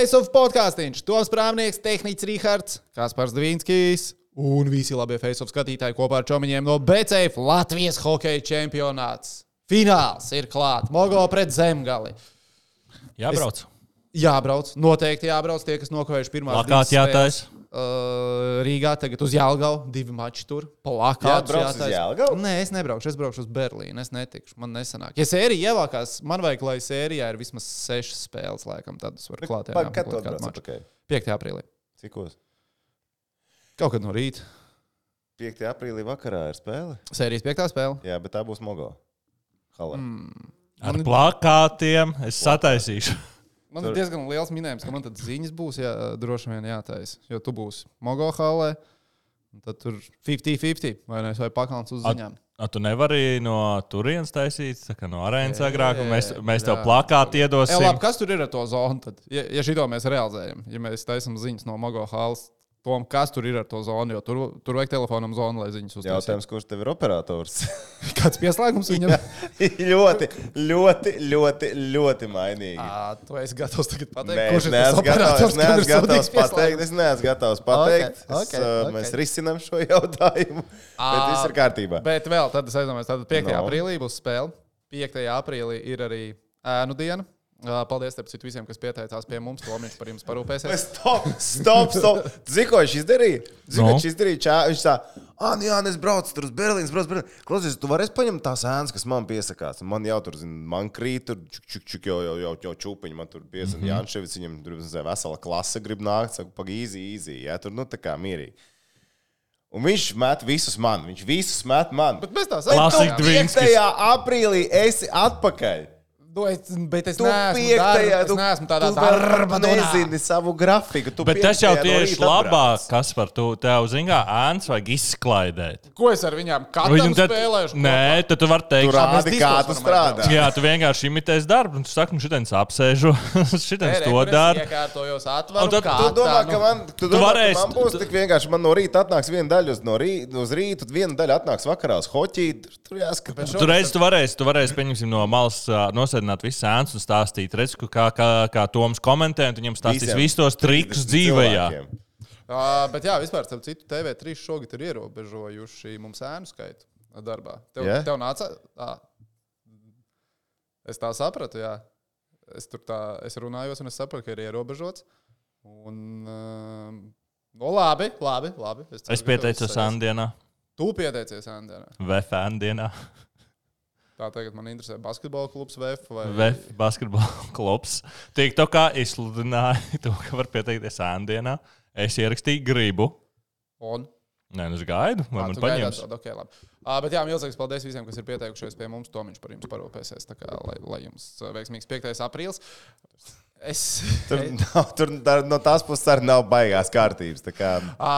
Face of podkāstīns. Toms Prāvnieks, Tehnicis Rihards, Kaspars Dvīnskis un visi labie Face of skatītāji kopā ar čomiņiem no BCF Latvijas hokeja čempionāts. Fināls ir klāts. Mogo pret Zemgali. Jābrauc. Jābrauc, noteikti jābrauc. Tie, kas nokavējuši pirmā Plakāts jātais. Uh, Rīgā tagad uz Jālgavu, divi mači tur. Uz Jelgavu? Nē, es nebraukšu, es braukšu uz Berlīnu. Es netikšu, man nesanāk. Ja sērija ievākās, man vajag, lai sērijā ir vismaz sešas spēles, laikam, tad es varu klāt. Kad tu atbrauc atpakaļ? 5. aprīlī. Cikos? Kaut kad no rīta. 5. aprīlī vakarā ir spēle. Sērijas 5. spēle. Jā, bet tā būs Mogo. Halē. Mm. Ar plakātiem es sataisīšu. Man ir diezgan liels minējums, ka man tad ziņas būs jā, droši vien jātaisa. Jo tu būsi Mogo halē, un tad tur 50-50 vai ne? Vai pakāpienas uz At- ziņām. A, tu nevari no turienes taisīt, kā no arēnas Jā, agrāk, un mēs, jā, mēs tev jā. plakātu E, iedosim. labi, kas tur ir ar to zonu? Tad? Ja, ja šito mēs realizējam, ja mēs taisām ziņas no Mogo halas, Tom, kas tur ir ar to zonu? Jo tur, tur vajag telefonam zonu, lai ziņas uztaisītu. Jautājums, kurš tev ir operators? Kāds pieslēgums viņam? ļoti, ļoti, ļoti, ļoti mainīgi. Ā, tu esi gatavs tagad pateikt, Nē, kurš es ir tas operators, es neesmu gatavs pateikt. Es neesmu gatavs pateikt. Ok, Es, ok, uh, ok. Mēs risinām šo jautājumu. Bet viss ir kārtībā. Bet vēl tad es aizdomājos, tad 5. No. No. aprīlī būs spēle. 5. aprīlī ir arī ēnu diena. Paldies starp citu visiem, kas pieteicās pie mums. Tomis par jums parūpēsies. Stop, stop, stop. Zini, ko viņš izdarīja? Zini, ko Nu? viņš izdarīja? Čā, viņš tā, ah, nu jā, es braucu tur uz Berlīnas, braucu Berlīnas. Klausies, tu varēsi paņemt tās ēnas, kas man piesakās. Man jau tur, zini, man krīt, tur čuk, čuk, čuk, jau, jau, jau, jau čūpiņi, man tur piesaka mm -hmm. Janševits, viņam tur nezinu, vesela klase grib nākt, saka, pagaidi, easy, easy, jā, tur, nu, tā kā mierīgi. Un viņš met visus man, viņš visus met man. Bet mēs tā sakām. Dvīnskis. 5. aprīlī esi atpakaļ. Nu, es- Bet es Tu neesmu, piektajā, es tu, neesmu tādā tu vēl darba nezini savu grafiku. Tu Bet tas jau no tieši rīta labāk, kas par to tev zina, kā ēns vajag izklaidēt. Ko es ar viņām katru tad, spēlēšu? nē, tad tu vari Tu teikt, rādi, mēs kā tu strādā. jā, tu vienkārši imitēsi darbu, un tu saki, nu šitens apsēžu, šitens to dara. Atvaru. tad Tu domā, tā, ka nu, man, tu Tu domā, varēsi- ka man būs tu- tik vienkārši. Man no rīta atnāks viena daļa uz, no rīta, uz rīta, tad viena daļa atnāks vakarā uz hoķī. Tur, tur jāskatās. Tu reiz tu varēsi, tu varēsi, pieņemsim, no malas ā, nosēdināt visu ēnu un stāstīt, redz, kā, kā, kā Toms komentē, un viņam stāstīs visus tos trikus 30 dzīvē. Ā, Bet jā, vispār, starp citu, TV3 šogad ir ierobežojuši mums ēnu skaitu darbā. Tev, Jā? tev nāca. ā, Es tā sapratu, jā. Es tur tā, es runājos, un es sapratu, ka ir ierobežots. Un, um, no labi, labi. labi. ceru, Es ka tev pieteicos Andienā, Tu pieteicies Andēnā. VFN dienā, Tā tagad man interesē basketbola klubs VF vai VF basketbola klubs. Tik to kā izsludināja, to, ka var pieteikties Andienā. Es ierakstīju gribu. On. Nē, nu es gaidu, vai man gaidāt paņems. tādu, Okay, labi. Ā, bet jā, milzīgs paldies visiem, kas ir pieteikušies pie mums. To viņš par jums parūpēsies. Kā, lai, lai jums veiksmīgs 5. aprīlis. Es, Tur, nav, tur tā, no tās puses arī nav baigās kārtības. Kā, Ā,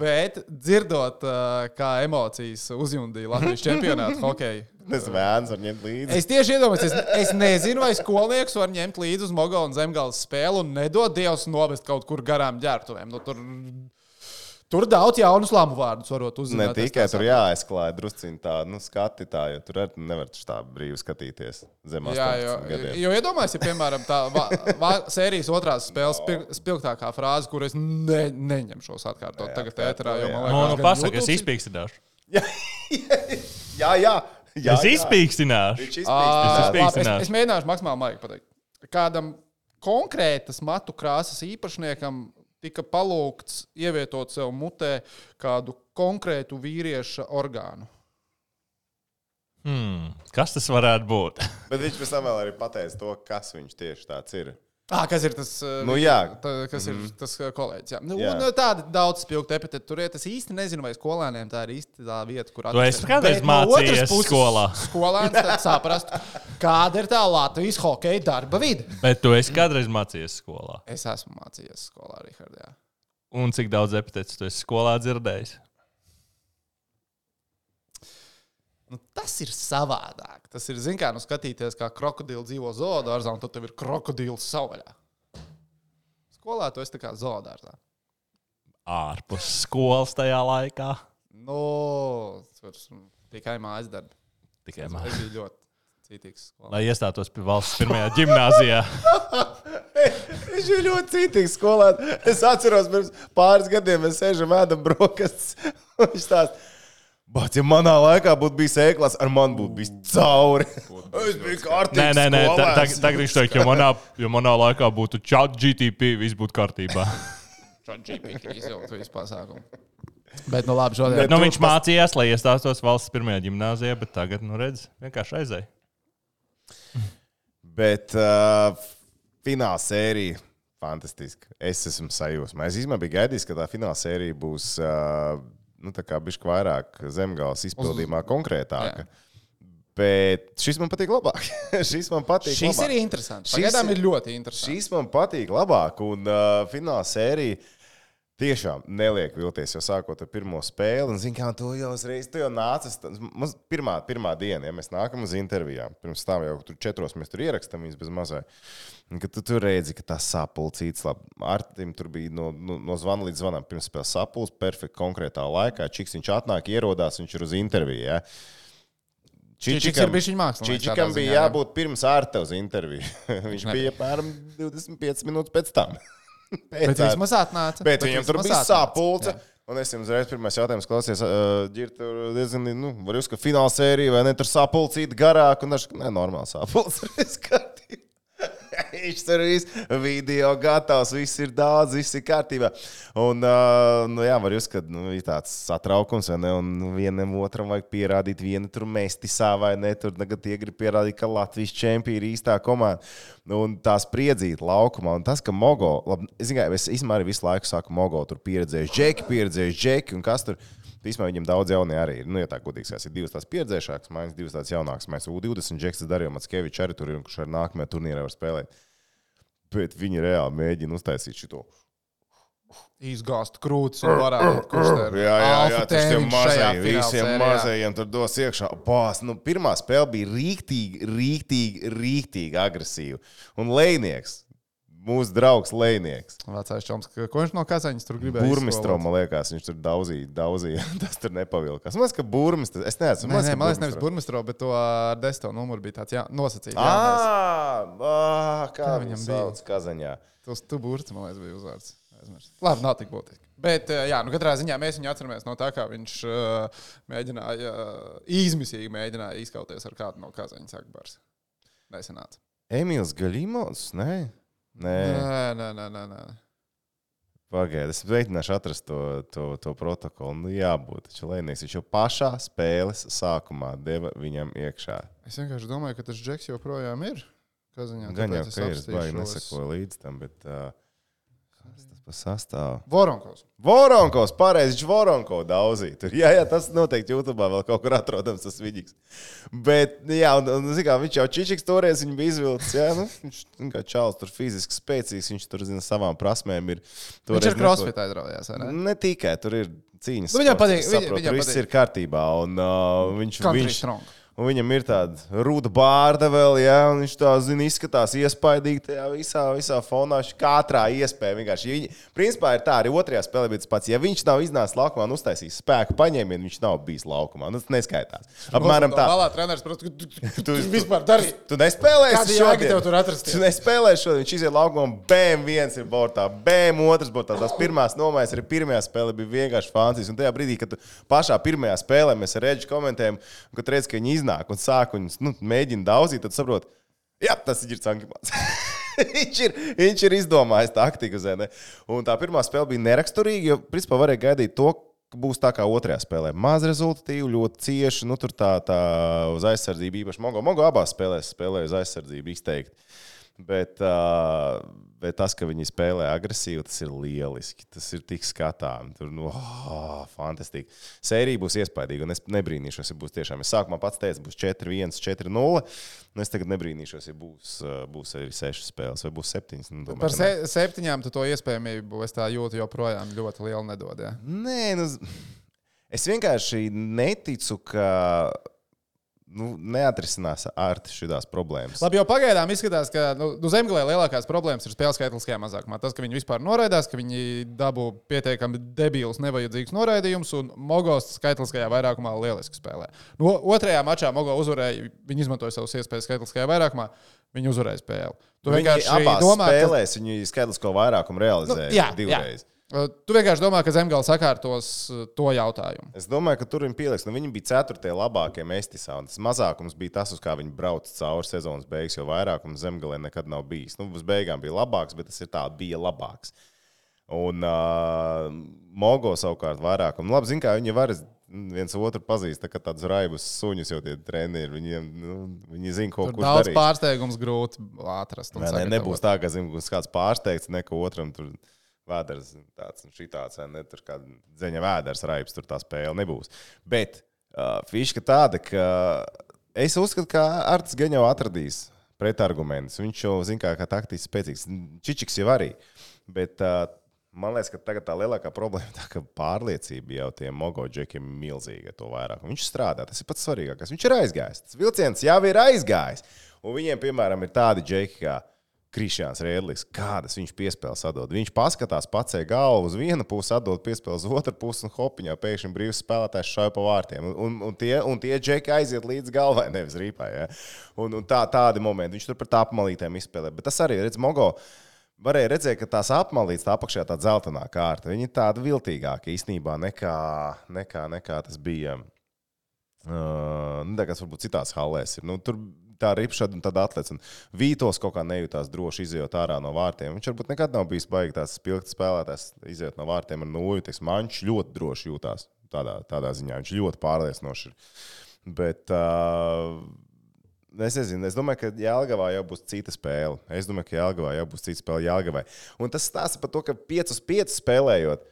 bet dzirdot, ā, kā emocijas uzjundīja Latvijas čempionāta hokeja. es vēns var ņemt līdzi. Es tieši iedomājos, es, es nezinu, vai skolnieks var ņemt līdzi uz Mogo un Zemgājas spēli un nedod Dievs novest kaut kur garām ģērbtuvēm. Nu, tur, tur daudz jaunu slāmu vārdus varot Ne uzzināt. es tikai tur jāizklāj drusciņā tā, nu, skati tā, jo tur arī nevar tā brīvi skatīties zem Jā, jo, 18 gadiem. jo iedomājieties, ja, piemēram, tā va, va, sērijas otrās spēles spil, spilgtākā frāze, kur es ne, neņemšos atkārtot Jā, tagad ēterā, jo jā. man Nu, liekas, nu gan pasaka, es izpīkstināšu. Jā, jā, jā. jā, Es izpīkstināšu. Viņš Ā, izpīkstināja. Es es, izpīkstināšu. es mēģināšu maksimāli maigi pateikt. Kādam konkrētas matu krāsas īpašniekam tika palūgts ievietot sev mutē kādu konkrētu vīrieša orgānu. Hmm, kas tas varētu būt? Bet viņš pēc tam vēl arī pateica to, kas viņš tieši tāds ir. Ah, kas ir tas? Nu, jā. tā, kas mm -hmm. ir tas uh, kolēģis? Jā. Nu, Jā. un, uh, tādi daudz spilgti epiteti tur ir. Es īsti nezinu, vai skolēniem tā ir īsti tā vieta, kur Tu esi atrasties. kādreiz Bet no skolā? Skolēns tad saprast, kāda ir tā Latvijas hokeja darba vide. Bet tu esi kādreiz mācījies skolā. Es esmu mācījies skolā, Rihardē. Un cik daudz epitetus tu esi skolā dzirdējis? Nu, tas ir savādāk. Tas ir, zināmā mērā, nu, skatīties, kā krokodils dzīvo zoodārzā, un tad tev ir krokodils savvaļā. Skolā tu esi kā zoodārzā. Ārpus skolas tajā laikā. Nu, tas var- tikai mājas darbi. Tikai Es man. biju ļoti Citīgs. Lai iestātos pie valsts pirmajā gimnājā. Viņš ir ļoti citīgs skolēns. Es atceros, pirms pāris gadiem mēs sēžam ēdam brokastis. Viņš stāsta, Bet, ja manā laikā būtu bijis ēklas, ar mani būtu bijis cauri. Es biju kārtībā. Nē, nē, nē. ta- ta- Tagad viņš teikt, jo manā, jo manā laikā būtu chat GTP, viss būtu kārtībā. GPK izvilkt visu pasākumu. Bet, nu labi, šodien. Bet- Nu, viņš mācījās, lai iestātos valsts pirmajā gimnājā, bet tagad, nu, redz, vienkārši aizēja. Bet uh, fināla sērija. Fantastiski. Es esmu sajūsmā. Es īstenībā biju gaidījis, ka tā fināla sērija būs uh, nu, bišķi vairāk zemgājas izpildījumā, konkrētāka. Bet šis man patīk labāk. šis man patīk. Šis labāk. ir interesants. Šis Pagaidām ir- ir ļoti interesants. Šīs man patīk labāk, un uh, fināla sērija tiešām neliek vilties. Jau sākot ar pirmo spēli, un zini, kā tu jau uzreiz, tu jau nācis. Mums pirmā, pirmā diena, ja mēs nākam uz intervijām, pirms tam jau tur četros mēs tur ierakstām viņas bez mazai. Un, Kad tu tur redzi, ka tas sapulcīts, labi, Artim tur bija no, no, no zvana līdz zvanam, pirms spēles sapulcs, perfekti konkrētā laikā. Čiks viņš atnāk, ierodās, viņš ir uz interviju. Ja? Čičikam tādā bija ziņā, jā. jābūt pirms ārta uz interviju. viņš bija apmēram 25 minūtes pēc tam. Pēc Bet ārta. vismaz atnāca. Bet viņam tur bija sāpulce. Jā. Un es jums uzreiz pirmais jautājums klausies, uh, ir tur diezgan, nu, var jūs, ka fināla sērija vai ne, tur sāpulcīt garāk, un dažs, nē, normāli kārtībā. Viņš tur viss video gatavs, viss ir daudz, viss ir kārtībā. Un, uh, nu, jā, var jūs, ka nu, ir tāds satraukums, vai ne, un vienam otram vajag pierādīt, viena tur mestisā vai ne, tur tagad tie grib pierādīt, ka Latvijas čempioni ir īstā komanda. Un tā spriedzīt laukumā, un tas, ka Mogo, labi, es, es īstenībā arī visu laiku saku, Mogo tur pieredzējuši džeki, pieredzējuši džeki, un kas tur. Īsumā viņam daudz jaunie arī ir. Nu, ja tā godīgi sakot, ir divas tās pieredzējušākas, mājas, divas tādas jaunākas. Mēs U20 džeks darījām, Matskevičs arī tur ir, kurš arī nākamajā turnīrā var spēlēt. Bet viņi reāli mēģina uztaisīt šo. Izgāzt krūtis un varētu kurš tā ir. Jā, jā, jā Alfa tas tiem tēriņš šajā mazajiem, fināla visiem mazajiem tur dos iekšā. Pās, nu, pirmā spēle bija rīktīgi, rīktīgi, rīktīgi agresīva. Un Lēnieks, mūsu draugs Lēnieks. Vecais čoms, ko viņš no Kazaņas tur gribēja? Burmistro, izskolot? man liekas, viņš tur daudzīja, daudzīja. Tas tur nepavilkās. Man liekas, ka burmistrs, es neesmu. Nē, nē, man liekas, nevis Burmistro, bet to ar desto numuru bija tāds jā, nosacīts. Jā, Ah, ah, kā Kā viņam sauc Kazaņā? tas tu burts, man liekas, bija uzvārds. Aizmirst. Labi, nav tik būtiski. Bet, jā, nu katrā ziņā mēs viņu atceramies no tā, kā viņš uh, mēģināja, uh, izmisīgi mēģināja izkauties ar kādu no Kazaņas akbars. Nesenāca. Emīls Gaļimons? Nē, nē. Nē, nē, nē, nē. nē. Pagaidiet, es mēģināšu atrast to, to, to protokolu. Nu, jābūt. Taču Lēnieks viņš jau pašā spēles sākumā deva viņam iekšā. Es vienkārši domāju, ka tas džeks joprojām ir. Kazaņā, Gan jau, ka ir. Baigi nesakoju līdz tam, bet uh, pa sastāvu? Voronkovs. Voronkovs, pareizi, viņš Voronkovs daudzīja. Tur, jā, jā, tas noteikti YouTube vēl kaut kur atrodams, tas vidīgs. Bet, jā, un, un zin kā, viņš jau Čičiks toreiz viņu bija izvilcis. Jā, nu, viņš kā čāls tur fiziski spēcīgs, viņš tur zina savām prasmēm. Ir, Viņš neko- crossfit aizraujās, vai ne? Ne tikai tur ir cīņas. Nu, viņam patīk, es viņam- saprotu, viņam tur viss patīk. ir kārtībā. Un, uh, viņš, Country viņš, strong. Un viņam ir tāda ruda bārda vēl, ja viņš tā zina, izskatās iespaidīgi tajā visā, visā fonā. Katrā iespējā vienkārši. ja Viņi, principā ir tā, arī otrajā spēlē bija tas pats. Ja viņš nav iznācis laukumā un uztaisījis spēku paņēmienu, viņš nav bijis laukumā. Nu, tas neskaitās. Apmēram tā. Balā treneris, protams, ka tu, vispār darīji. Tu nespēlēsi šodien? tev tur atrasties? Tu nespēlēsi šodien. Viņš iziet laukumā un bēm viens ir bortā, bēm otrs bortā. Tās pirmās nomaiņas arī pirmajā spēlē bija vienkārši fantastisks. Un tajā brīdī, kad tu pašā pirmajā spēlē mēs ar Reģu komentējam, kad redz, ka viņi iznāk un sāk un nu, mēģina daudzīt, tad saprot, jā, tas ir Cankimāns. viņš, ir, viņš ir izdomājis taktiku. zini, ne? Un tā pirmā spēle bija neraksturīga, jo principā varēja gaidīt to, ka būs tā kā otrajā spēlē. Maz rezultatīvi, ļoti cieši. Nu, tur tā, tā uz aizsardzību īpaši Mogo. Mogo abās spēlēs spēlēja uz aizsardzību izteikti. Bet, uh, bet tas, ka viņi spēlē agresīvi, tas ir lieliski. Tas ir tik skatāms. Tur nu, oh, fantastiski. Sērija būs iespaidīga. Es nebrīnīšos, ja būs tiešām. Es sākumā pats teicu, būs 4-1, 4-0. Un es tagad nebrīnīšos, ja būs, būs arī 6 spēles vai būs 7. Nu, domāju, Par se, septiņām tu to iespējamību es tā jūtu joprojām ļoti lielu nedod. Jā. Nē, nu, es vienkārši neticu, ka nu, neatrisinās ar šīs problēmas. Labi, jau pagaidām izskatās, ka nu, nu, Zemgālē lielākās problēmas ir spēles skaitliskajā mazākumā. Tas, ka viņi vispār noraidās, ka viņi dabū pietiekami debilus, nevajadzīgus noraidījumus, un Mogos skaitliskajā vairākumā lieliski spēlē. No, otrajā mačā Mogo uzvarēja, viņi izmantoja savas iespējas skaitliskajā vairākumā. Viņi uzvarēja spēli. Tu vienkārši domā, spēlēs ka... viņi skaitlisko vairākumu realizēja nu, jā, divreiz. Jā. Tu vienkārši domā, ka Zemgāla sakārtos to jautājumu. Es domāju, ka tur viņi pieliks. Nu, viņi bija ceturtie labākie mestisā. Tas mazākums bija tas, uz kā viņi brauca cauri sezonas beigas, jo vairākums Zemgālē nekad nav bijis. Nu, uz beigām bija labāks, bet tas ir tā, bija labāks. Un uh, Mogo savukārt vairāk. Un labi, zin, kā viņi var viens otru pazīst, tā kā tādus raibus suņus jau tie trenieri. Viņiem, nu, viņi zina, ko tur daudz darīt. pārsteigums grūti atrast. Nē, ne, nebūs tā, ka zin, kāds pārsteigts, neko otram tur vēders, tāds un šitāds, ne tur kā dzeņa vēders, raips, tur tā spēle nebūs. Bet uh, fiška tāda, ka es uzskatu, ka Arts gan jau atradīs pretargumentus. Viņš jau zina, kā, kā taktiski spēcīgs. Čičiks jau arī. Bet uh, man liekas, ka tagad tā lielākā problēma ir tā, ka pārliecība jau tiem mogoģekiem ir milzīga. To vairāk. Viņš strādā, tas ir pats svarīgākais. Viņš ir aizgājis. Tas vilciens jau ir aizgājis. Un viņiem, piemēram, ir tādi džeki, kā Krišjāns Rēdlis, kādas viņš piespēles atdod. Viņš paskatās, pacēla galvu uz vienu pusi, atdod piespēli uz otru pusi, un hopiņā pēkšņi brīvs spēlētājs šauja pa vārtiem. Un, un, tie, un tie džeki aiziet līdz galvai, nevis rīpai. Ja? Un, un tā, tādi momenti viņš tur par tā apmalītēm izspēlē. Bet tas arī, redz, Mogo. Varēja redzēt, ka tās apmalītas, tā apakšā tā dzeltenā kārta, viņi ir tāda viltīgāka īstenībā nekā, nekā, nekā tas bija. Uh, nu, tā kā tas varbūt citās halēs ir. Nu, tur tā ripšana un tad atlets. Un Vītos kaut kā nejūtās droši izjūt ārā no vārtiem. Viņš varbūt nekad nav bijis baigts tās spilgts spēlētājs, izjūt no vārtiem ar nulli. Viņš ļoti droši jūtās tādā, tādā ziņā. Viņš ļoti pārliecinoši ir. Bet, uh, Es nezinu, es domāju, ka Jālgavā jau būs cita spēle. Es domāju, ka Jālgavā jau būs cita spēle Jālgavai. Un tas stāsta par to, ka 5-5 spēlējot,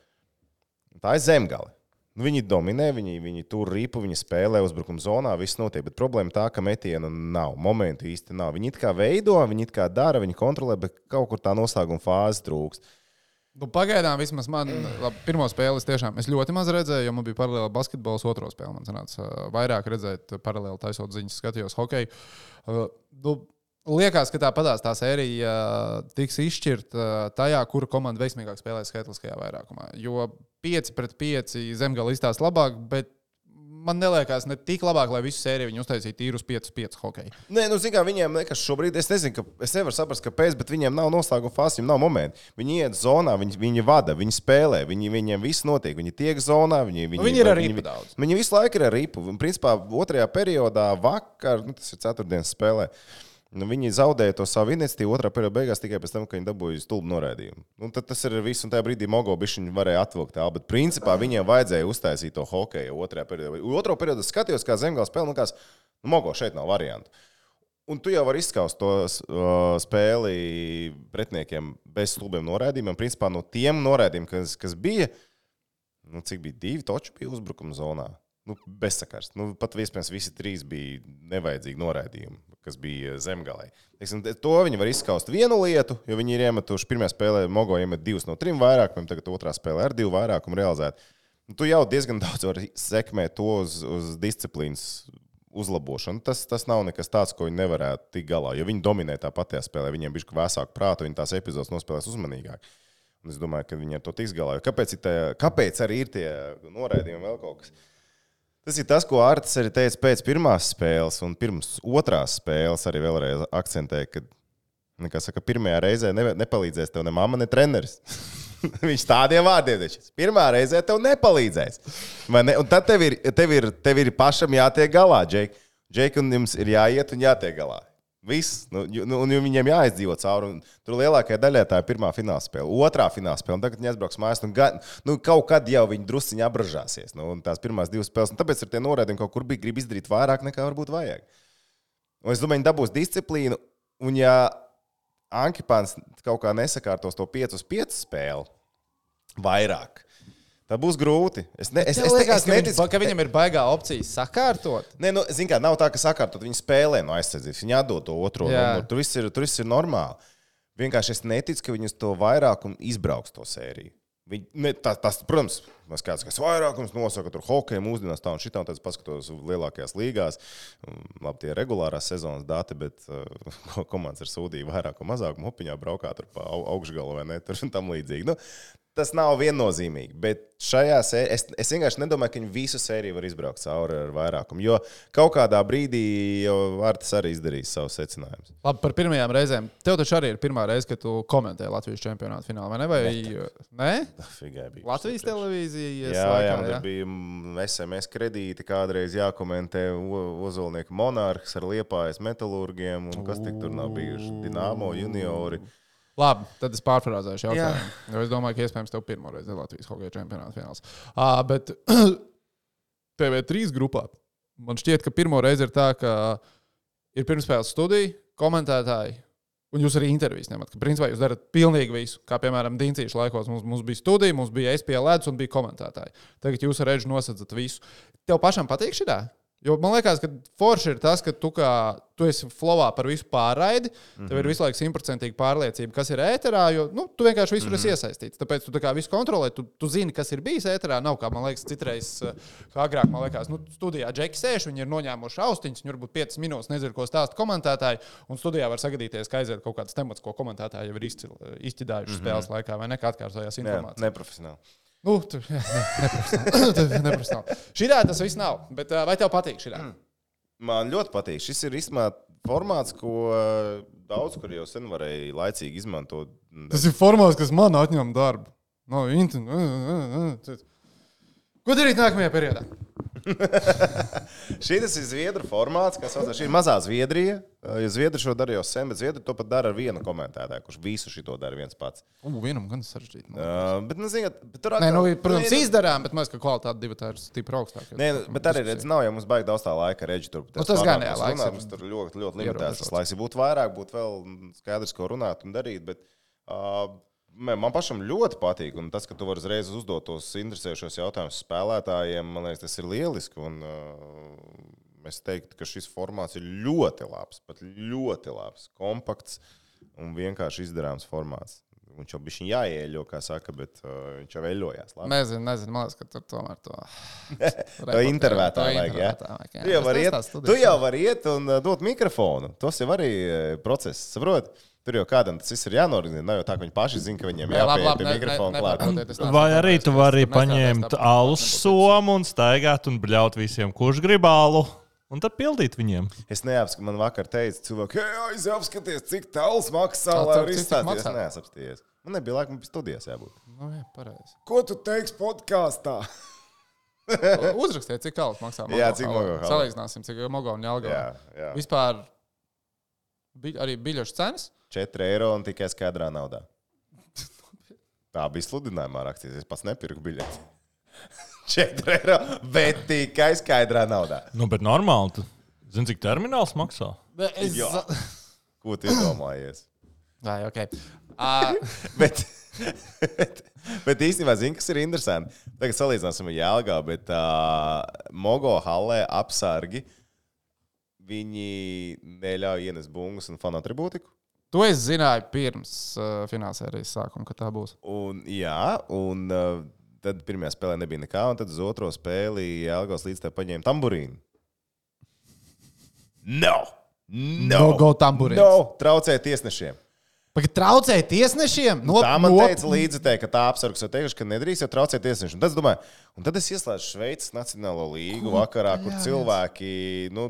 tā ir zemgale. Nu, viņi dominē, viņi, viņi tur rīpu, viņi spēlē uzbrukuma zonā, viss notiek. Bet problēma tā, ka metiena nav, momentu īsti nav. Viņi it kā veido, viņi it kā dara, viņi kontrolē, bet kaut kur tā noslēguma fāze trūkst. Nu, pagaidām vismaz man labi, pirmo spēli es tiešām es ļoti maz redzēju, jo man bija paralēli basketbols, otro spēli. Man sanāca vairāk redzēt, paralēli taisot ziņas, skatījos hokeju. Nu, Liekas, ka tāpatās tā sērija tiks izšķirta tajā, kura komanda veiksmīgāk spēlē skaitliskajā vairākumā. Jo 5 pret 5 zemgala izstāsta labāk, bet man liekas, ne tik labāk, lai visu sēriju viņi uztaisītu tīrus 5-5 hokeju. Nē, nu, zināmā mērā, viņiem liekas, šobrīd es nezinu, ka es nevaru saprast, kāpēc, bet viņiem nav noslēguma fāzes, viņiem nav momenti. Viņi iet zonā, viņi, viņi vada, viņi spēlē, viņi, viņiem viss notiek. Viņi tiek zonā, viņi, viņi, nu, viņi ir arī daudz. Viņi visu laiku ir ar ripu. Principā otrajā periodā, vakar, nu, tas ir ceturtdienas spēlē. Nu, viņi zaudēja to savu iniciatīvu otrā periodā beigās tikai pēc tam, kad viņi dabūja stulbu noraidījumu. Nu, tas ir viss, un tajā brīdī Mogo bišķiņu varēja atvilkt tā, bet principā viņiem vajadzēja uztaisīt to hokeju otrajā periodā. Otro periodu skatījos, kā Zemgals spēlē, un kā nu, Mogo šeit nav variantu. Un tu jau vari izskaust to spēli pretiniekiem bez stulbiem noraidījumiem. Principā no tiem noraidījumiem, kas, kas bija, nu, cik bija divi toči bija uzbrukuma zonā nu, bezsakars. Nu, pat iespējams, visi trīs bija nevajadzīgi noraidījumi, kas bija zemgālē. To viņi var izskaust vienu lietu, jo viņi ir iemetuši pirmā spēlē, Mogo iemet divus no trim vairākumiem, tagad otrā spēlē ar divu vairākumu realizēt. Nu, tu jau diezgan daudz vari sekmēt to uz, uz disciplīnas uzlabošanu. Tas, tas nav nekas tāds, ko viņi nevarētu tikt galā. Jo viņi dominē tā patijā spēlē, viņiem bija vēsāk prāta, viņi tās epizodes nospēlēs uzmanīgāk. Un es domāju, ka viņi ar to tiks galā. Kāpēc, tā, kāpēc arī ir tie noraidījumi vēl kaut kas? Tas ir tas, ko Arts arī teica pēc pirmās spēles, un pirms otrās spēles arī vēlreiz akcentēja, ka, nu, saka, pirmajā reizē ne, nepalīdzēs tev ne mamma, ne treneris. Viņš tādiem vārdiem teica, pirmā reizē tev nepalīdzēs. Ne? Un tad tev ir, tev, ir, tev ir pašam jātiek galā, Džek. Džek, un jums ir jāiet un jātiek galā. Viss, nu, nu, un viņiem jāizdzīvo cauri. Tur lielākajai daļai tā ir pirmā fināla spēle, otrā fināla spēle. Tagad viņi aizbrauks mājās, gan, nu, kaut kad jau viņi druskuļi apbražāsies. Nu, tās pirmās divas spēles, un tāpēc ar tiem norādījumiem kaut kur bija grib izdarīt vairāk nekā varbūt vajag. Un es domāju, viņi dabūs disciplīnu, un ja Ankipāns kaut kā nesakārtos to 5 uz 5 spēli vairāk, Tā būs grūti. Es, ne, es, es, liekas, es, neticu, ka, ka viņam ir baigā opcija sakārtot. Nē, nu, zin kā, nav tā, ka sakārtot. Viņi spēlē no aizsardzības. Viņi atdod to otro numuru. Tur viss ir, tur viss ir normāli. Vienkārši es neticu, ka viņi uz to vairākumu izbrauks to sēriju. Viņi, ne, tas, tas, protams, mēs kāds, kas vairākums nosaka, tur hokeja mūsdienās tā un šitā, un tad paskatos lielākajās līgās. Un, Labi, tie ir regulārās sezonas dati, bet uh, komandas ar sūdību vairāk un mazāk mopiņā braukā tur pa au- augšgalu vai ne, tur un tam līdzīgi. Nu, tas nav viennozīmīgi, bet šajā sērijā es, es vienkārši nedomāju, ka viņi visu sēriju var izbraukt cauri ar vairākumu, jo kaut kādā brīdī jau Vārts arī izdarīs savus secinājumus. Labi, par pirmajām reizēm. Tev taču arī ir pirmā reize, kad tu komentēji Latvijas čempionāta finālā, vai ne? Vai, nē? Figai bija. Latvijas televīzija. Jā, jā, tur bija mm, SMS kredīti, kādreiz jākomentē Ozolnieku monarhs ar liepājas metālurgiem, un kas tik tur nav bijuši - Dienāmo juniori. Labi, tad es pārfrāzēšu jautājumu. Jo es domāju, ka iespējams tev pirmo reizi Latvijas hokeja čempionāta fināls. Uh, bet TV3 grupā man šķiet, ka pirmo reizi ir tā, ka ir pirmspēles studija, komentētāji. Un jūs arī intervijas ņemat, ka principā jūs darat pilnīgi visu. Kā piemēram, Diencīšu laikos mums, mums bija studija, mums bija SPLēdz un bija komentētāji. Tagad jūs ar Reģu nosacāt visu. Tev pašam patīk šī tā? Jo man liekas, ka forši ir tas, ka tu, kā, tu esi flowā par visu pārraidi. Mm -hmm. Tev ir visu laiku simtprocentīgi pārliecība, kas ir ēterā. Jo nu, tu vienkārši visur mm -hmm. esi iesaistīts. Tāpēc tu tā visu kontrolē. Tu, tu zini, kas ir bijis ēterā. Nav kā man liekas, citreiz, eh, kā agrāk, man liekas, nu, studijā džeki sēž, viņi ir noņēmuši austiņas, viņi varbūt 5 minūtes nezina, ko stāsta komentētāji. Un studijā var sagadīties, ka aiziet kaut kāds temats, ko komentētāji jau ir izķidājuši mm -hmm. spēles laikā, vai ne? Kā atkārtojās Jā, informācija. neprofesionāli. Nu, tur jā, ne, neprofesionāli. neprofesionāli. Šitā tas viss nav. Bet eh, vai tev patīk šī? Mm. Man ļoti patīk. Šis ir īstenībā formāts, ko eh, daudz kur jau sen varēja laicīgi izmantot. Tas ir formāts, kas man atņem darbu. No, inter... Ko darīt nākamajā periodā? Šis ir Zviedru formāts, kas saucās. Šī ir mazā Zviedrija. Ja Zviedri šo dara jau sen, bet Zviedri to pat dara ar vienu komentētāju, kurš visu šo dara viens pats. U, vienam gan sarežģīti. Uh, bet, nu, ziniet, bet tur Nē, nu, protams, Nē, izdarām, bet mēs kā kvalitāte divi tā ir stipri augstāka. Nē, nu, bet arī redz, nav jau mums baigi daudz tā laika reģi tur. Nu, tas gan, jā, laiks ir Mums tur ļoti, ļoti limitēts. Tas laiks, būtu vairāk, būtu vēl skaidrs, ko runāt un darīt. Bet, uh, man pašam ļoti patīk, un tas, ka tu vari uzreiz uzdot tos interesējošos jautājumus spēlētājiem, man liekas, tas ir lieliski. Un, uh, es teiktu, ka šis formāts ir ļoti labs, pat ļoti labs, kompakts un vienkārši izdarāms formāts. Viņš jau bija jāieļo, kā saka, bet uh, viņš jau veļojās. labi. Nezinu, nezinu, man liekas, ka tur tomēr to. To intervētā vajag, jā. vajag, Tu jau vari iet, tu jau vari iet un uh, dot mikrofonu. Tas jau arī uh, process, saprot? Tur jau kādam tas viss ir jānorganizē. Nav jau tā, ka viņi paši zina, ka viņiem Jā, labi, pie mikrofona ne- klāt. Vai arī tu vari paņemt alus somu un staigāt un bļaut visiem, kurš grib alu, un tad pildīt viņiem. Es neapskatu, man vakar teica, cilvēki, apskaties, cik tāls maksā, Tā, lai cik- arī cik izstāstītu. Es maksā? neapskatījies. Man nebija laika, man bija studijās jābūt. Nu, jā, pareizi. Ko tu teiksi podkāstā? Uzrakstiet, cik tālu maksā. Jā, Mogo cik hala. Mogo hala. Salīdzināsim, cik Mogo un Jālgā. Jā, jā. Vispār bi arī biļešu cenas. 4 eiro un tikai skaidrā naudā. Tā bija sludinājumā rakstīts. Es pats nepirku biļeti. 4 eiro, bet tikai skaidrā naudā. Nu, bet normāli. Tu zini, cik termināls maksā? Es... Jā. Ko tu iedomājies? Jā, ok. Uh, bet, bet, bet īstenībā, zini, kas ir interesanti. Tagad salīdzināsim ar Jālgā, bet uh, Mogo halē apsargi. Viņi neļauj ienest bungas un fanu atribūtiku. to es zināju pirms uh, finansērijas sākuma, ka tā būs. Un, jā, un uh, tad pirmajā spēlē nebija nekā, un tad uz otro spēli Jālgās līdz tam paņēma tamburīnu. No! No! Mogo tamburīns. No! Traucēja tiesnešiem. Pagaid, traucēja tiesnešiem? No, Tā man no- teica līdzekļi, ka tā apsargs jau teikuši, ka nedrīkst jau traucēt tiesnešiem. Tad es domāju, un tad es ieslēdzu Šveices Nacionālo līgu vakarā, kur Jā, cilvēki, nu,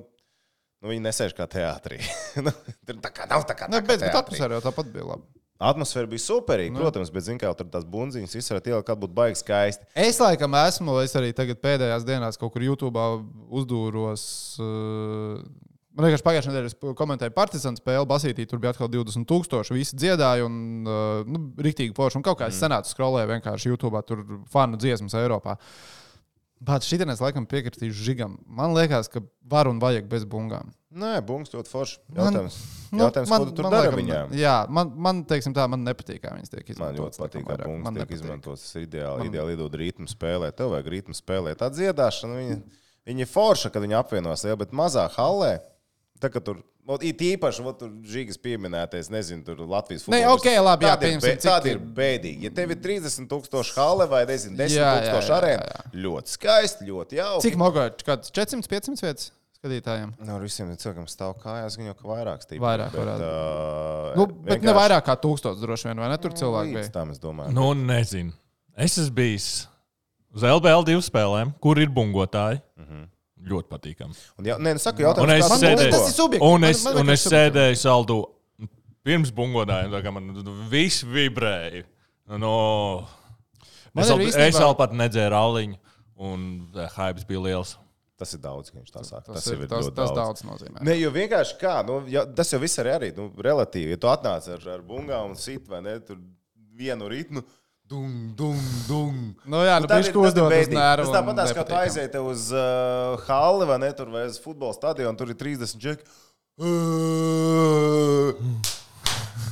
nu viņi nesēž kā teātrī. Nu, Tur tā kā nav tā kā. Tā kā bet, bet atmosfēra jau tāpat bija laba. Atmosfēra bija superīga, nu. protams, bet, zināmā mērā, tur tās bunziņas izsver ielā, kad būtu baigi skaisti. Es laikam esmu, es arī tagad pēdējās dienās kaut kur YouTube uzdūros. Uh, man vienkārši pagājušajā nedēļā es komentēju Partizānu spēli, Basītī, tur bija atkal 20,000. Visi dziedāja un uh, nu, rīktīgi forši. Un kaut kā es senātu skrolēju vienkārši YouTube, tur fanu dziesmas Eiropā. Bet dienā es laikam piekritīšu žigam. Man liekas, ka var un vajag bez bungām. Nē, bungas ļoti forši. Man- Jautājums, Nu, jautājums ko tu tur dari viņām? Jā, man, man, teiksim tā, man nepatīk, kā viņas tiek Man izmantotas. ļoti patīk, kā bungas Man tiek izmantotas. Tas ir ideāli. Man- Ideāli lidot rītmu spēlē. Tev vajag rītmu spēlēt. Tā dziedāšana, viņa, viņa ir forša, kad viņa apvienos lielu, bet mazā hallē. Tā kā tur, ot, it īpaši, ot, tur Žigas pieminētais, nezinu, tur Latvijas Nē, futbolists. ok, labi, jā, pieņemsim, cik Tādi ir- bēdīgi. Ja tev ir 30 tūkstoši hale vai, nezinu, 10 Jā, tūkstoši arēna, ļoti skaisti, ļoti jauki. Cik mogoči? Kāds 400, 500 vietas skatītājiem? No Nu, visiem cilvēkiem stāv kājās, gan jau ka vairāk stīpri. Vairāk bet, varētu. uh, Nu, bet ne vairāk kā tūkstots droši vien, vai ne? Tur cilvēki Līdz bija. tam es domāju. Nu, nezinu. Es esmu bijis uz LBL divu spēlēm, kur ir bungotāji. Ļoti patīkami. Un, jā, nē, nu, saku, Un es kāds Man- sēdēju, tas ir subjektīvi. un Man- es, man un liekas, es sēdēju saldu pirms bungodājiem, tā kā man viss vibrēja. No, Man es, ir vēl, īstenībā- es vēl pat nedzēru auliņu, un hype bija liels. tas ir daudz, ka viņš tā saka. Tas, ir, tas, ļoti tas daudz nozīmē. Ne, jo vienkārši kā, nu, ja, tas jau viss arī ir nu, relatīvi. Ja tu atnāc ar, ar bungām un sit vai ne, tur vienu ritmu. Dung, dung, dung. Nu jā, nu tad bišķi ir- tad ir uzdod uz bēdīgi. nervu Tas tāpat tās, kā tu aiziet uz uh, halli vai ne, tur vai uz futbola stadionu, tur ir 30 džeki.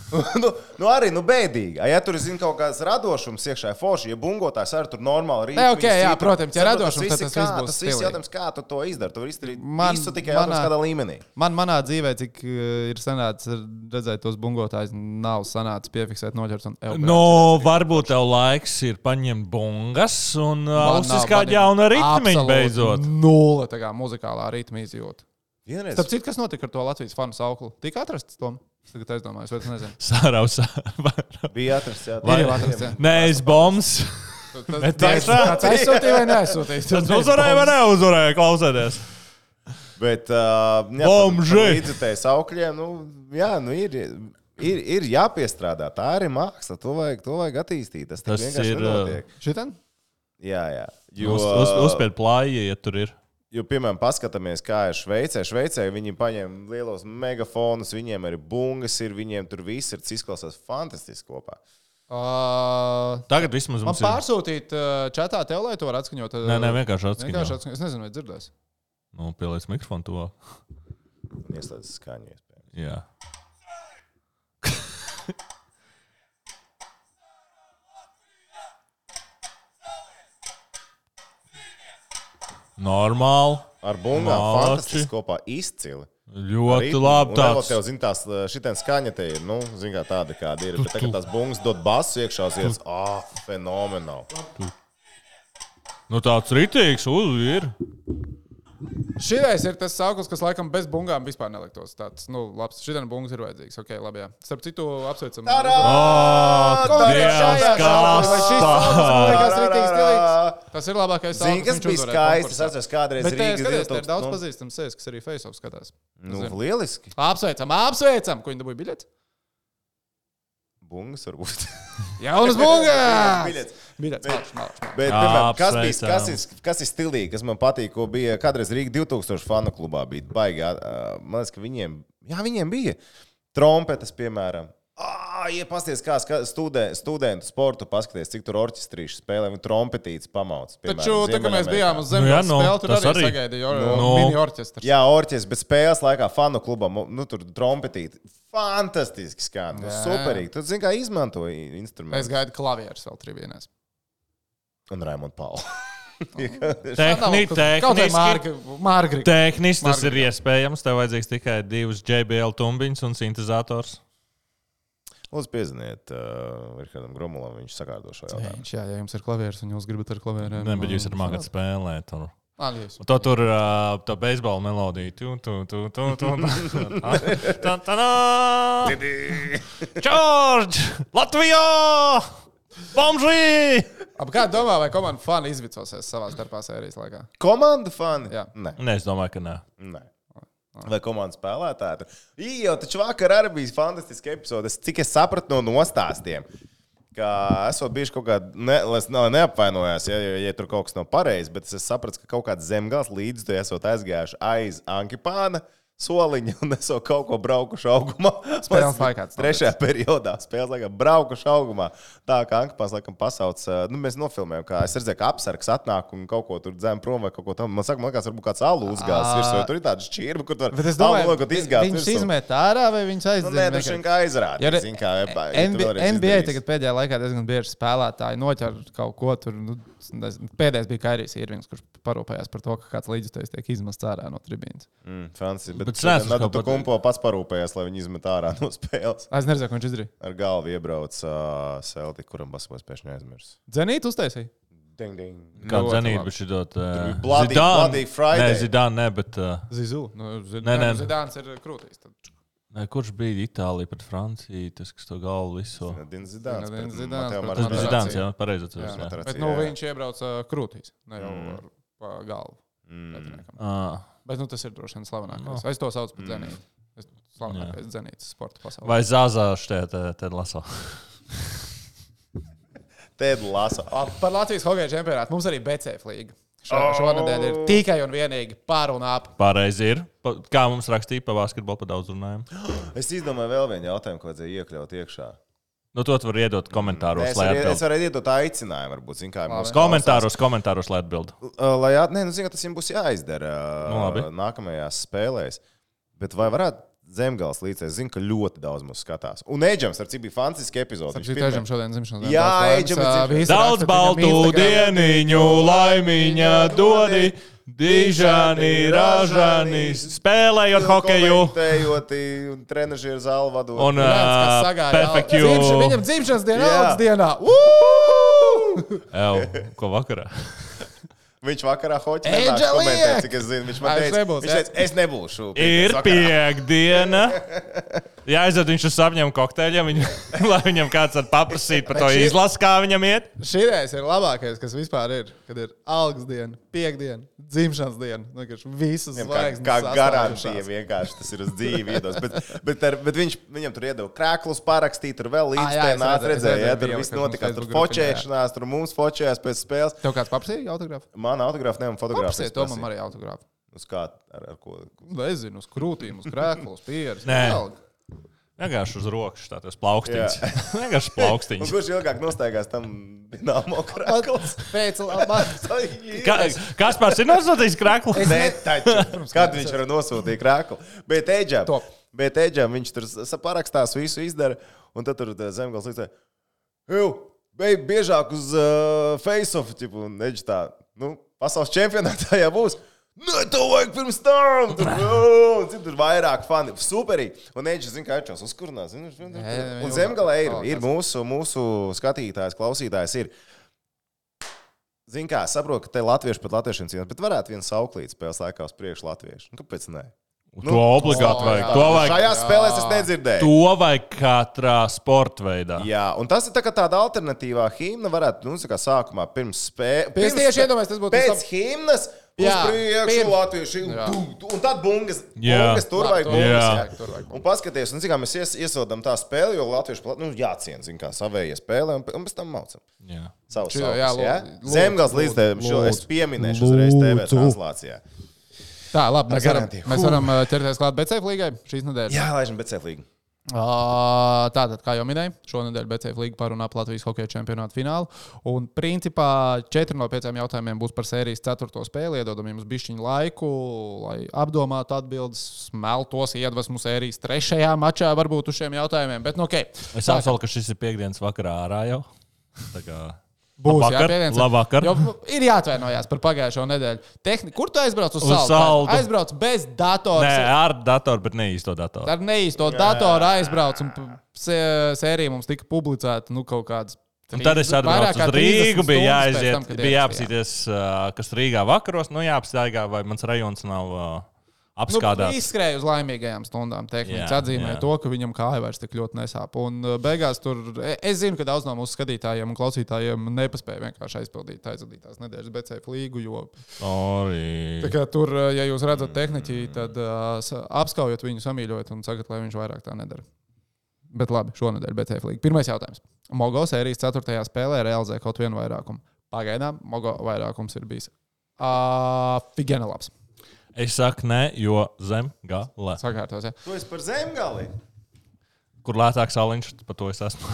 nu, nu arī nu, bēdīgi. Ja tur ir kaut kāds radošums iekšā, forši, ja bungotājs arī tur normāli rīkojas. Nē, ok, jā, protams, ja radošums, tad tas kā, viss būs Tas viss stilīgi. jautājums, kā tu to izdari. Tu vari izdarīt Man- visu tikai manā- kādā līmenī. Man manā dzīvē, cik uh, ir sanācis redzēt tos bungotājus, nav sanācis piefiksēt noķert un elpēt. No, varbūt tev laiks ir paņemt bungas un uzsākt jaunu ritmiņu beidzot. Nulle tā kā muzikālā ritma izjūta. Vienreiz Starp citu, kas notika ar to Latvijas fanu sauklu? Tika atrasts Tom. Es tagad aizdomājos, vai tu nezini. Sārausā. bija atrasts. Jā, Ir jau atrasts. jā. Nē, es bombs. Tas tas- kāds aizsūtīja vai neaizsūtīja? Tas uzvarēja vai neuzvarēja, klausieties. Bet, uh, jā, līdzekļiem, augļiem, nu, jā, nu, ir, ir, ir jāpiestrādā. Tā arī māksla. To vajag, to vajag attīstīt. Tas, Tas tas vienkārši ir. Nenotiek. Šitan? Jā, jā. Jo, Uz, uz, uzspēlēt plāji, ja tur ir. Jo, piemēram, paskatāmies, kā ir Šveicē. Šveicē viņi paņem lielos megafonus, viņiem arī bungas ir, viņiem tur viss ir, tas izklausās fantastiski kopā. Uh, Tagad vismaz man mums ir. pārsūtīt uh, čatā tev, lai to varētu atskaņot. Nē, nē, vienkārši atskaņot. Vienkārši atskaņot. Es nezinu, vai dzirdēs. Nu, pieliec mikrofonu to. Un ieslēdz skaņu. iespējams. Jā. Normāli. Ar bungām fantastiski kopā izcili. Ļoti labi. Tāds jau zina, tās šitā skaņa te ir. Nu, zin, kā tāda, kāda ir. Bet tagad tās bungas dod basu iekšā, ies, ah, fenomenāli. Nu, tāds rītīgs uz ir. Šitais ir tas sauklis, kas laikam bez bungām vispār neliktos. Tāds, nu, labs. Šitam bungas ir vajadzīgs. Ok, labi. Jā. Starp citu, apsveicam. Šis liekas rītīgi stilīgs. Tas ir labākais Zini, kas bija skaisti. Es atceros, kādreiz Bet, eh, Rīgas skaties, te ir 2000, daudz nu, pazīstams sejas, kas arī Facebook skatās. Nu, lieliski. Apsveicam, apsveicam, ko viņi dabūja biļeti. Bungas varbūt. Jaunas bungas! Biļets. Biļets, malš, malš. Bet, piemēram, kas, bija, kas, ir, kas ir stilīgi, kas man patīk, ko bija kādreiz Rīgas 2000 fanu klubā. Bija baigi. Man liekas, ka viņiem, jā, viņiem bija trompetes, piemēram. Ah, ja pasties, kā studē, studentu sportu, paskaties, cik tur orķestrīši spēlē, un trompetītes pamauc. piemēram, Taču, tā kā mēs bijām uz Nu jā, zemes nu, spēles, tur tas arī arī. sagaidīja or- Nu. mini orķestrs. Jā, orķestris, bet spēles laikā fanu klubam, nu, tur trompetīte. Fantastiski skan. Jā. Superīgi. Tu zini, kā izmantoja Es instrumentus. gaidu klavierus vēl trījus. Un Raimonds Pauls. Vai tehniski, Mārgri. tehniski tas ir iespējams. Tev vajadzīgs tikai divas JBL tumbiņas un sintēzators. Lūdzu, pieziniet uh, Rihardam Grumulam, viņš sakārto šo jautājumu. Jā, ja jums ir klavieris un jūs gribat ar klavieriem. Nē, bet jūs arī mākat spēlēt. Tur. Jūs. To tur uh, tā beisbola melodija. Tu, tu, tu, tu, tu. Tā, tā, tā. Čorģ! Latvijā! Bomžī! Ap kā domā, vai komanda fani izvicosies savā starpā sērijas laikā? Komanda fani? Jā. Nē. Nē, es domāju, ka nē. Nē. Vai komandas? Ī, jau taču vakar arī bija fantastiska epizode. Es- Cik es sapratu no nostāstiem, ka esot bijuši kaut kādi, ne, nav neapvainojās, ja, ja, ja tur kaut kas nav pareizi, bet es sapratu, ka kaut kāds zemgals līdzi esot aizgājuši aiz Ankipāna. Soliņa un es jau kaut ko braukuši augumā. Spēles laikā Trešajā periodā spēles laikā braukuši augumā. Tā kā Ankpāns laikam pasauc, ā, nu, mēs nofilmējām, kā es redzēju, ka apsargs atnāk un kaut ko tur dzēm prom vai kaut ko tam. Man saka, man liekas, varbūt kāds alu uzgāzis virsū. Tur ir tāda šķirba, kur tur es domāju, kaut izgāzt viņš izmet ārā vai viņš Nu, aizdzen? nē, tas vienkārši? vienkārši aizrāda. Ja Zini, kā, tu NBA, tagad pēdējā laikā diezgan bieži spēlētāji noķer kaut ko tur. Nu, pēdējais bija Kairijs Irvings, kurš parūpējās par to, ka kāds līdzekļs tiek izmests ārā no tribīnas. Mm, fancy, bet Nadu kaut tu pat- kumpo pats parūpējies, lai viņi izmet ārā no spēles. Es nezinu, ko viņš izdarīja. Ar galvu iebrauc uh, Celtic, kuram basketbols pēkšņi aizmirs. Zenīt uztaisīja. Ding, ding. Kā Ļoti zinīt, labi. bet šī dot. bija Bloody- Bloody Friday. Nē, Zidane, ne, bet. Uh, Zizu. Nu, zid, Nē, nē. nu, Zidāns ir krūtīs. Tad. ne, kurš bija Itālija pret Franciju? Tas, kas to galvu viso. Zinedine Zidāns. Pret Zidāns pret Tas bija. Zidāns, jā, pareizi Jā, atceros. Bet nu, viņš iebrauca krūtīs. Ne jau Mm. ar galvu. Mm. Bet nu, tas ir droši vien slavenākais. No. Es to saucu par zenītu. Es- Slavenākais zenīts sporta pasaulē. Vai Zāzā šeit te lasā? Ted lasa. A, Par Latvijas hokeja čempionātu mums arī BCF līga. Šo, šonadēļ ir tikai un vienīgi par un ap. Pareizi ir. Pa, kā mums rakstīja par basketbolu, pa daudz runājam. Es izdomāju vēl vienu jautājumu, ko vajadzēja iekļaut iekšā. Nu, to tu vari iedot komentāros, Es, lai arī, es atbildētu. varētu iedot aicinājumu, varbūt, zin, kā mūsu Komentāros, komentāros, lai atbildētu. Uh, Lai at, nē, nu, zinu, ka tas jums būs jāizdara uh, Nu, labi. nākamajās spēlēs. Bet vai varētu zemgāles līdzi? Es zinu, ka ļoti daudz mūsu skatās. Un Eģams, ar cik bija fantastiski epizode. Viņš ir tiešām šodien dzimšanas Jā, dienā. Ir dzimšanas Daudz baltu dieniņu, laimiņa dodi, dižani, ražani, spēlējot hokeju. Tejoti un trenižieru zāli vadot. Un uh, you. Viņam dzimšanas Jā. dienā. Ew, ko vakarā? Viņš vakarā Eģe nenāca komentēt, cik es zinu. Viņš man teica, nebūs, viņš teica, es nebūšu. Ir piekdienas vakarā." piekdiena. Jā, aizved viņš uz apņēmu kokteļiem, viņu, lai viņam kāds var paprasīt par to šī- izlasi, kā viņam iet. Šis ir labākais, kas vispār ir. Kad ir algas diena, piekdiena, dzimšanas diena. Nu, visas Kā, zvaigznes kā sastāvušās. garantija vienkārši tas ir uz dzīvi. iedos. Bet, bet, ar, bet viņš, viņam tur iedeva krēklus, parakstīt, tur vēl līdz redzēja. Ja, tur viss notika, tur fočēšanās, tur mums fočējās pēc spēles. Tev kāds paprasīja autogrāfu? Man autogrāfu nevam fotografēt. To man arī autogrāfu. Uz kā, ar, ar ko? Nezinu, uz krūtīm, uz krēklu, uz pieres. Vienkārši uz rokas tāds plaukstiņš. Jā. Vienkārši Un plaukstiņš. kurš ilgāk nostaigās tam dināmo krēkls? Pēc. Ka, kas pats ir nosūtījis krāklu? Nē, taču. Kad viņš var nosūtīt krēklu? Bet Eģam, Top. bet Eģam viņš tur parakstās, visu izdara, un tad tur tā zemgals līdz. Bej biežāk uz uh, face-off, un Eģis tā, nu, pasaules čempionātā jau būs. Nē, to vajag pirms tam! Tur, oh, cik tur vairāk fani. Superīgi. Un Eģis zina, kā Ečos uzkurnās. Un jau- zemgalē ir, ir mūsu, mūsu skatītājs, klausītājs. Ir. Zini, kā saprotu, ka te latvieši pat latviešiem cīnās, bet varētu viens auklīts spēles laikā uz priekšu latviešu. Nu, kāpēc ne? To obligāti o, vajag. jā. To vajag, Šajās spēlēs es nedzirdēju. to vajag katrā sporta veidā. Jā, un tas ir tā tāda alternatīvā himna, varētu, nu, tā kā sākumā pirms spēles. Pēc tieši iedomājies, tas būtu Pēc tas- himnas, uz Jā, priekšu, latvieši, un, un tad bungas, bungas tur vajag bungas. Jā. Un paskaties, un, kā mēs ies, iesodam tā spēli, jo latvieši, plat- nu, jāciena, zin kā, savējie spēlē, un, un pēc tam maucam. Jā. Savus Šito, savus, jā, jā, lūdzu, Zemgals lūdzu, līdz tam šo es pieminēšu uzreiz TV translācijā. Tā, labi, mēs Ar varam, mēs varam ķerties klāt BCF līgai šīs nedēļas. Jā, laižam, bet cetlīgi. Tātad, kā jau minēju, šonadēļ BCF līga par un ap Latvijas hokeja čempionātu finālu. Un, principā, četri no pieciem jautājumiem būs par sērijas ceturto spēli. Iedodam jums bišķiņu laiku, lai apdomātu atbildes, smeltos iedvesmu sērijas trešajā mačā, varbūt uz šiem jautājumiem. Bet, nu, ok. Es apsolu, ka šis ir piekdienas vakarā ārā jau. Tā kā Būs labvakar, labvakar. Jo ir jāatvainojas par pagājušo nedēļu. Tehni... Kur tu aizbrauc uz, Uz saldu? saldu. Aizbrauc bez datora. Nē, ar datoru, bet ne īsto datoru. Ar neīsto datoru aizbrauc un sērija mums tika publicēta nu, kaut kādas. Un tad es atbraucu uz 30 Rīgu, bija jāaiziet, tam, bija jāapsīties, ā, kas Rīgā vakaros, nu jāapstaigā, vai mans rajons nav ā, Nu, izskrēja uz laimīgajām stundām. Jā, atzīmēja jā. to, ka viņam kāja vairs tik ļoti nesāp. Un uh, beigās tur e- es zinu, ka daudz no mūsu skatītājiem un klausītājiem nepaspēja vienkārši aizpildīt aizvadītās nedēļas BCF līgu. Jo tur, uh, ja jūs redzat tehniķi, tad uh, apskaujot viņu, samīļojot un sagat, lai viņš vairāk tā nedara. Bet labi, šonadēļ BCF līga. Pirmais jautājums. Mogo sērijas 4. spēlē realizē kaut vienu vairākumu. Pagaidām Mogo vairākums ir bijis. Uh, Figena labs. Es saku, nē, jo zem gala. Sakārtos, ja. Tu esi par zemgali. Kur lētāk saliņš, par to es esmu.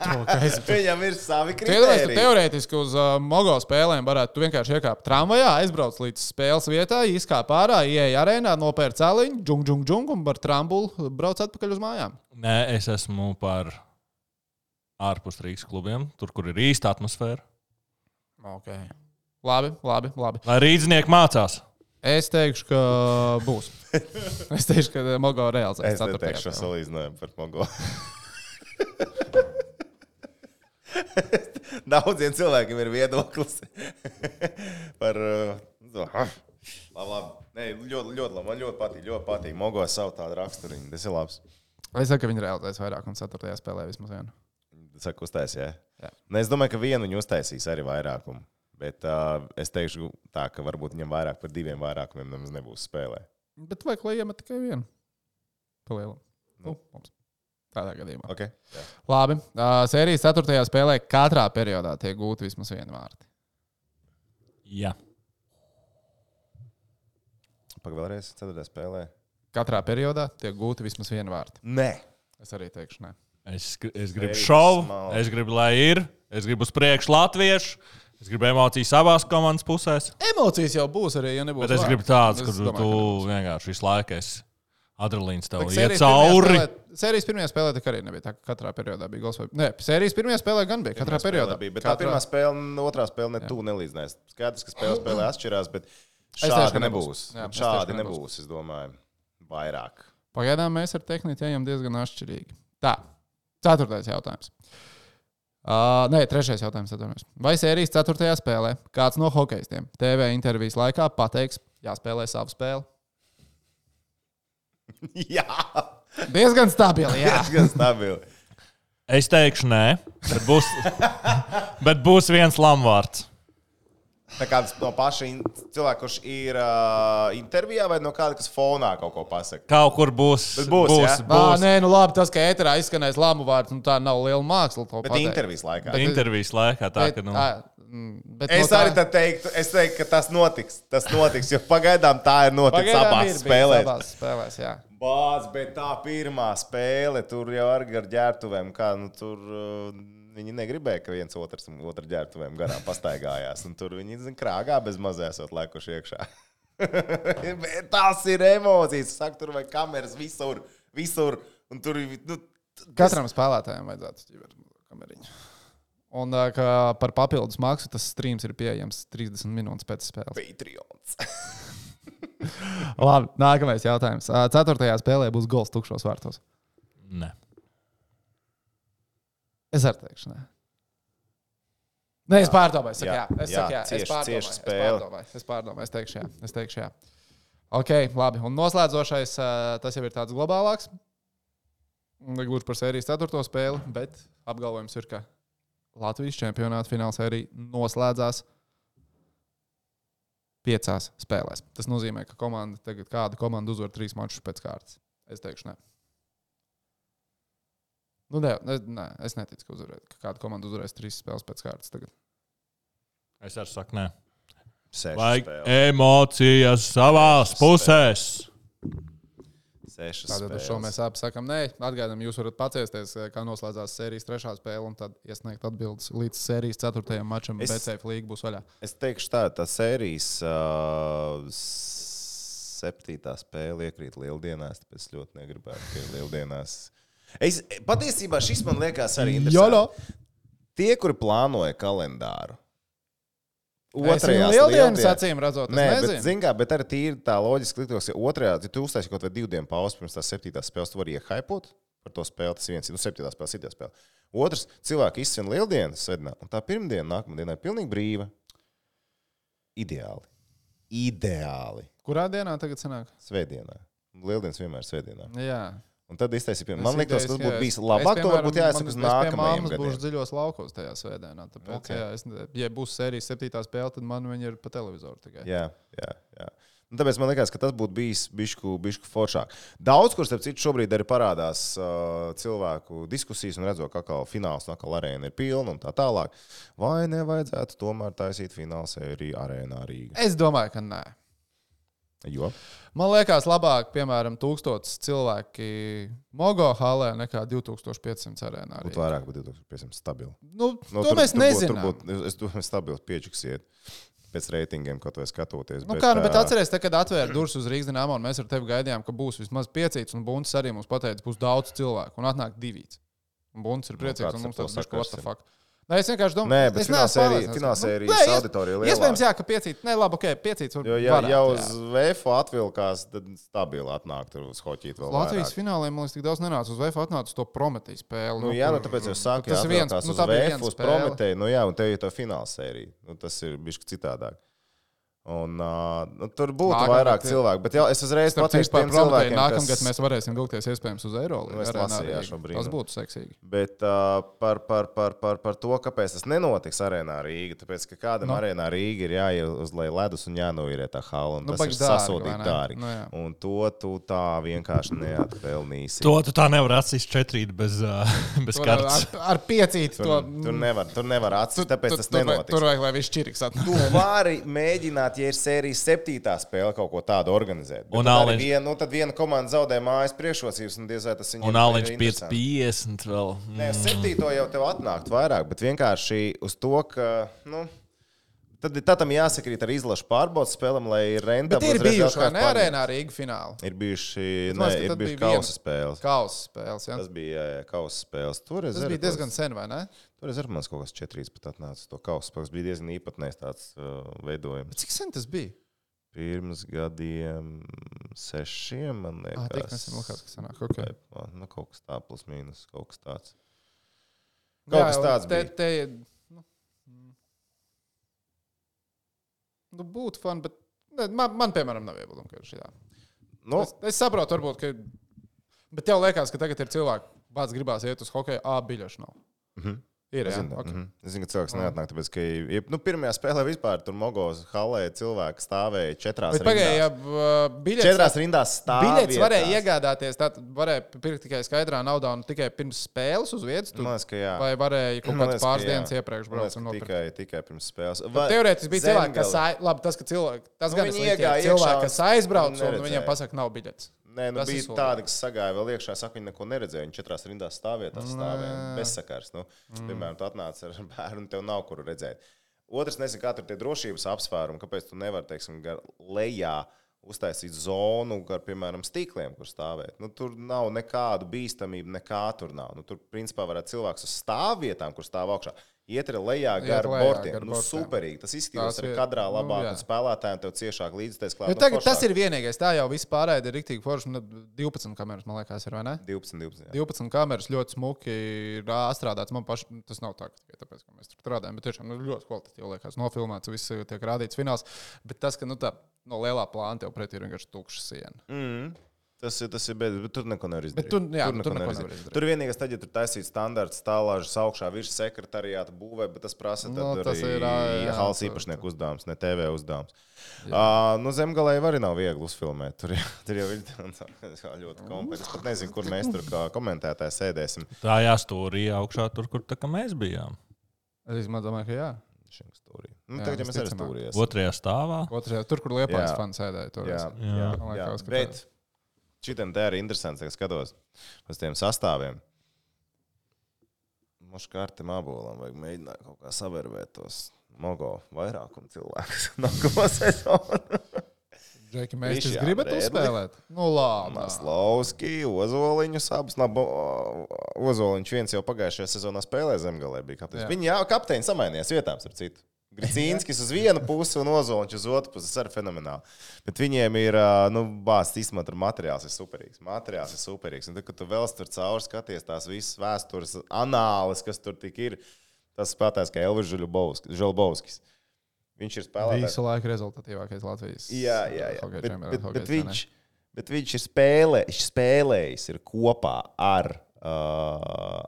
Viņam ir savi kriteriji. teorētiski uz uh, Mogo spēlēm varētu tu vienkārši iekāpt tramvajā, aizbraukt līdz spēles vietai, izkāpt ārā, ieeja arēnā, nopērc celiņu, džung, džung, džung, un ar trambulu brauc atpakaļ uz mājām. Nē, es esmu par ārpus Rīgas klubiem, tur, kur ir īsta atmosfēra. Okay. Labi, labi, labi. Lai rīznieki mācās. Es teikšu, ka būs. Es teikšu, ka Mogo realizēs. Es neteikšu šo salīdzinājumu par Mogo. Daudziem cilvēkiem ir viedoklis par. Uh, labi, labi. Nē, ļoti, ļoti labi. Man ļoti patīk. Ļoti patīk. Mogo savu tādu raksturiņu. Tas ir labs. Es saku, ka viņi realizēs vairāk un ceturtajā spēlē vismaz vienu. Saka, uztaisīja. Jā. Ne, es domāju, ka vienu viņi uztaisīs arī vairākumu. Bet uh, es teikšu, tā, ka varbūt viņam vairāk par diviem vairākumiem nemaz nebūs spēlē. Bet vajag, lai iemet tikai vienu. Palielam. Nu, mums. Tādā gadījumā. Okay? Jā. Labi. Uh, sērijas ceturtajā spēlē katrā periodā tiek gūti vismaz viena vārti. Jā. Pagaidām, vēlreiz, ceturtajā spēlē. Katrā periodā tiek gūti vismaz viena vārti. Nē, Es arī teikšu, nē. Es, es gribu šovu, es gribu, lai ir, es gribu uz priekšu latviešu, es gribu emocijas abās komandas pusēs. Emocijas jau būs arī, ja nebūs. Bet es gribu tādu, Es kur domāju, tu ka vienkārši visu laiku esi adrenalīns tev Tā, pirmajā cauri. spēlē- Sērijas pirmajā spēlē tā arī nebija. Tā, ka katrā periodā bija gols. Vai... Nē, sērijas pirmajā spēlē gan bija. Katrā spēle periodā bija. Bet tā katrā... pirmā spēle, un otrā spēle ne tuvu nelīdzinājās. Skaidrs, ka spēle spēlē atšķirās, bet šādi nebūs. nebūs. Jā, Šādi nebūs, es domāju, vairāk. Pagaidām mēs ar tehniku ejam diezgan atšķirīgi. Tā, ceturtais jautājums. Uh, nē, trešais jautājums. atvainojos. Vai sērijas ceturtajā spēlē kāds no hokeistiem TV intervijas laikā pateiks, jāspēlē savu spēli? Jā, Diezgan stabili. Jā. diezgan stabili. Es teikšu, nē, bet būs, bet būs viens lamvārds. Tā kā tas no paša cilvēka, kurš ir uh, intervijā, vai no kāda, kas fonā kaut ko pasaka. Kaut kur būs. Bet būs, būs, ja? Būs. nē, nu labi, tas, ka ēterā izskanēs lāmu vārds, nu tā nav liela māksla. to Bet pateikt. intervijas laikā. Bet- Intervijas laikā tā, Bet, ka. Nu, ā, mm, bet Es no tā- arī tā teiktu, es teiktu, ka tas notiks. Tas notiks, jo pagaidām tā ir noticis abās ir spēlēs. Abās spēlēs, jā. Bāz, bet tā pirmā spēle, tur jau ar gar ģērbtuvēm, kā nu, tur uh, viņi negribēja, ka viens otrs otru ģērbtuvēm garām pastaigājās. un Tur viņi zin, krāgā bez mazās lekuši iekšā. Bet Tas ir emocijas. Saka, tur vajag kameras visur, visur. Un tur. Nu, tas- Katram spēlētājam vajadzētu ķivert kameriņu. Un par papildus maksu tas streams ir pieejams 30 minūtes pēc spēles. Patreons. Labi, nākamais jautājums. Ceturtajā spēlē būs gols tukšos vārtos. Nē. Es arī teikšu, nē. Nē, es pārdomāju, es saku, jā. Jā, Es, jā, saku, jā. es cieši- pārdomāju, cieši es pārdomāju, es pārdomāju, es teikšu, jā. Es teikšu, jā. Ok, labi. Un noslēdzošais, tas jau ir tāds globālāks. Gluži par sērijas ceturto spēli, bet apgalvojums ir, ka Latvijas čempionāta fināla sērija noslēdzās piecās spēlēs. Tas nozīmē, ka komanda tagad kāda komanda uzvar trīs mačus pēc kārtas. Es teikšu, nē. Nu, ne, ne, nē, es neticu, ka, uzvarēt, ka kāda komanda uzvarēs trīs spēles pēc kārtas. Tagad. Es arī saku, nē. Sešas Vajag emocijas savās pusēs. Sešas Tātad ar šo mēs abi sakām, nē, atgādājam, jūs varat pacēsties, kā noslēdzās sērijas trešā spēle, un tad iesniegt atbildes līdz sērijas ceturtajam mačam. Es-. BCF līga būs vaļā. Es teikšu, tā tā sērijas uh, septītā spēle iekrīt lieldienās, tāpēc es ļoti negribētu, ka ir lieldienās. Es, patiesībā šis man liekas arī interesants. Tie, kuri plānoja kalendāru. Otrajā lieldienas acīm redzot, Nē, bet, kā, bet arī tīri tā loģiski liktos, ja otrajā, ja tu uztaisīji kaut vai divu dienu pauzi pirms tās septītās spēles, tu vari iehaipot par to spēli. Tas viens, nu, septītā spēle, septītā spēle. Otrs, cilvēki izsvin lieldienas svētdienā, un tā pirmdiena, nākamā diena ir pilnīgi brīva. Ideāli. Ideāli. Kurā dienā tagad sanāk? Svētdienā. Lieldienas vienmēr ir svētdienā. Jā. Un tad iztaisīja. Es Man liekas, tas būtu bijis es- labāk. es, To varbūt piemēram, jāsaka uz es nākamajiem gadiem. būšu dziļos laukos tajā svētdienā. Tāpēc, Ok. okay. jā, es, ja būs sērijas septītā spēle, tad man viņa ir pa televizoru tikai. Jā, jā, jā. Un tāpēc man liekas, ka tas būtu bijis bišku, bišku foršāk. Daudz, kur starp citu šobrīd arī parādās uh, cilvēku diskusijas un redzot, ka fināls atkal arēna ir pilna un tā tālāk. Vai nevajadzētu tomēr taisīt fināls arī arēnā Rīgā? Es domāju, ka nē. Jo Man liekas, labāk, piemēram, 1000 cilvēki Mogo halē nekā 2500 arēnā. būtu vairāk, bet 2500 stabili. Nu, Nu, to mēs būtu- nezinām. Tur būtu, es domāju, stabils piečuksiet pēc reitingiem, kaut vai skatoties. Nu, kā, nu, bet atcerieties, kad atvēra durvis uz Rīgas dīnāmā, un mēs ar tevi gaidījām, ka būs vismaz piecīts, un Bunts arī mums pateica, būs daudz cilvēku, un atnāk divīts. Un Bunts ir priecīgs, kāds un mums tas ir sakars what the Nē, es vienkārši domāju, Nē, bet finālsērija- pārliecināts. finālsērijas nē, ies- auditorija lielāka. Iespējams, jā, ka piecīt. Nē, labi, ok, piecīts. var- Jo, ja, varētu, ja uz VF atvilkās, tad stabili atnāk tur uz hoķīt vēl. Latvijas vairāk. finālē, man liekas, tik daudz nenāca uz VF, atnāca uz to Prometēju spēli. Nu, jā, nu, tāpēc jau sāku tas ir viens, nu, uz VF, uz. Prometēju. Nu, jā, un te ir tā finālsērija. Nu, tas ir bijis citādāk. Un, uh, nu, tur būtu Nākamgad, vairāk jā. cilvēku, bet jā, es uzreiz pateikšu Prometēju cilvēkiem, nākamgad kas... mēs varēsim vilkties iespējams uz Eiroli. Nu, brīnumu. Tas būtu seksīgi. Bet uh, par, par, par, par, par to, kāpēc tas nenotiks arēnā Rīgā. Tāpēc, ka kādam Nu. no. arēnā Rīgā ir jāiet uz ledus un jānoīrē tā hala. Nu, Nu, tas ir ne? dārgi. Nu, jā. un to tu tā vienkārši neatpelnīsi. To tu tā nevar atsist četrīt bez, uh, bez Tur kartes. ar, ar piecīti to. Tur, tur nevar, tur nevar atcīt, tāpēc tas tur, nenotiks. tur vajag, lai viņš čiriks atnāk. Tu vari mēģināt, ja ir sērijas septītā spēle, kaut ko tādu organizēt. Bet Un arī Aliņš- Vien, nu, tad viena komanda zaudē mājas priekšrocības, un diez vai tas viņiem Un ir Aliņš interesanti. 550 vēl. Nē, uz septīto jau tev atnākt vairāk, bet vienkārši uz to, ka. Nu, Tad, tad tam jāsakrīt ar izlašu pārbaudas spēlēm, lai ir Bet rentabli. ir bijuši, pārņemt. arēnā Rīga fināli. Ir bijuši, ne, ir bijuši kausa spēles. Kausa spēles, jā. Tas bija jā, jā, kausa spēles. Tur es Tas arī bija diezgan sen, vai ne? Es arī man kaut kas četrīs pat atnāca. To kausa spēles bija diezgan īpatnējs tāds uh, veidojums. Cik sen tas bija? Pirms gadiem sešiem, man liekas. tik nesen likās, ka sanāk. Okay. Vai, Nu, kaut kas tāds, plus mīnus, kaut kas tāds. Kaut kas tāds te, te, nu, mm. nu, būtu fun, bet ne, man, man, piemēram, nav iebildumi, ka ir šī. Nu, Es, es saprotu, varbūt, ka. Bet tev liekas, ka tagad ir cilvēki, kāds gribās iet uz hokeju, A, biļešu nav. mhm. Ir, Es zinu, Okay. mhm. es zinu, ka cilvēks neatnāk, tāpēc, ka ja, nu, pirmajā spēlē vispār tur Mogos halē cilvēki stāvēja četrās Bet pagaidi, ja rindās. uh, biļetes, Četrās rindās stāvēja. biļetes varēja iegādāties, tad varēja pirkt tikai skaidrā naudā un tikai pirms spēles uz vietas. Tu, Man liekas, ka jā. vai varēja kaut kādas pāris dienas iepriekš braukt un nopirkt? Tikai, tikai pirms spēles. Teorētiski bija cilvēki, kas, ai- labi, tas, ka cilvēki, tas Nu, gan ir cilvēki, kas aizbrauc un neredzēja. viņiem pasaka, nav biļetes. Nē, nu, Tas ir bija tādi, kas sagāja vēl iekšā, saka, viņi neko neredzēja. Viņi četrās rindās stāvēja, tas stāvēja bezsakars. Nu, Mm. piemēram, tu atnāc ar bērnu, tev nav kur redzēt. Otrs, nezinu, kā tur tie drošības apsvērumi, kāpēc tu nevari, teiksim, lejā uztaisīt zonu, ar, piemēram, stīkliem, kur stāvēt. Nu, tur nav nekādu bīstamību, nekā tur nav. Nu, tur, principā, varētu cilvēks uz stāvvietām, kur stāv augšā, iet lejā gar bortiem. Nu, superīgi. Tas izskatās ir- kadrā nu, labāk, jā. un spēlētājiem tev ciešāk līdzties nu, tagad tas ir vienīgais. Tā jau viss pārējais ir rīktīgi forši. Nu, 12 kameras, man liekas, ir vai ne? 12, 12. jā. 12 kameras ļoti smuki ir ā, strādāts. Man pašam tas nav tā, ka tikai tāpēc, ka mēs tur strādājam, bet tiešām nu, ļoti kvalitatīvi liekas. Nofilmēts, viss tiek rādīts fināls. Bet tas, ka nu, tā, no lielā plāna tev pretī ir vienkārši tukša siena. Mm. Tas ir, tas ir beidzot, bet tur neko nevar izdarīt. Bet tur- jā, tur neko nevar nevar izdarīt. Tur vienīgais, tad, ja tur taisīt standarts stāvlāžas augšā virs sekretariāta būvē, bet tas prasa Nu, tad tas arī ir, jā, halas tur- īpašnieku uzdevums, ne TV uzdevums. Uh, nu, zemgalē arī nav viegli uzfilmēt. Tur, jau- tur jau ir ļoti kompleks. Es pat nezinu, kur mēs tur kā komentētāji sēdēsim. Tā jāstūrī augšā tur, kur tā mēs bijām. Es domāju, ka jā. Šim stūrī. Nu, Jā, tagad, ja mēs arī visticamāk. stūrī esam. Otrajā stāvā. Otrajā, tur, kur liepais Jā. fans sēdēja. Tur Jā, es- jā, Jā. Jā. Bet šitam te arī interesants, ka skatos uz tiem sastāviem. Mums kārtam abolam vajag mēģināt kaut kā savērvēt tos mogo vairākumu cilvēkus nākamā sezonā. Džeki, mēs jūs gribat Brēdli. uzspēlēt? Nu, labi. Maslovski, Ozoliņus abus. Labi, Ozoliņš viens jau pagājušajā sezonā spēlēja zemgalē. Viņi jau kapteinis samainījās vietām, starp citu. Gricīnskis uz vienu pusi un Ozoliņš uz otru pusi. Tas arī fenomenāli. Bet viņiem ir, nu, bāzes īstenībā tur materiāls ir superīgs. Materiāls ir superīgs. Un tad, kad tu vēl tur cauri skaties tās visas vēstures anālis, kas tur tik ir, tas spēlētājs kā Elvis Žulbovskis. Viņš ir spēlētājs. Visu laiku rezultatīvākais Latvijas. Jā, jā, jā. Bet, bet, bet, viņš, bet viņš ir spēlē, spēlējis ir kopā ar uh,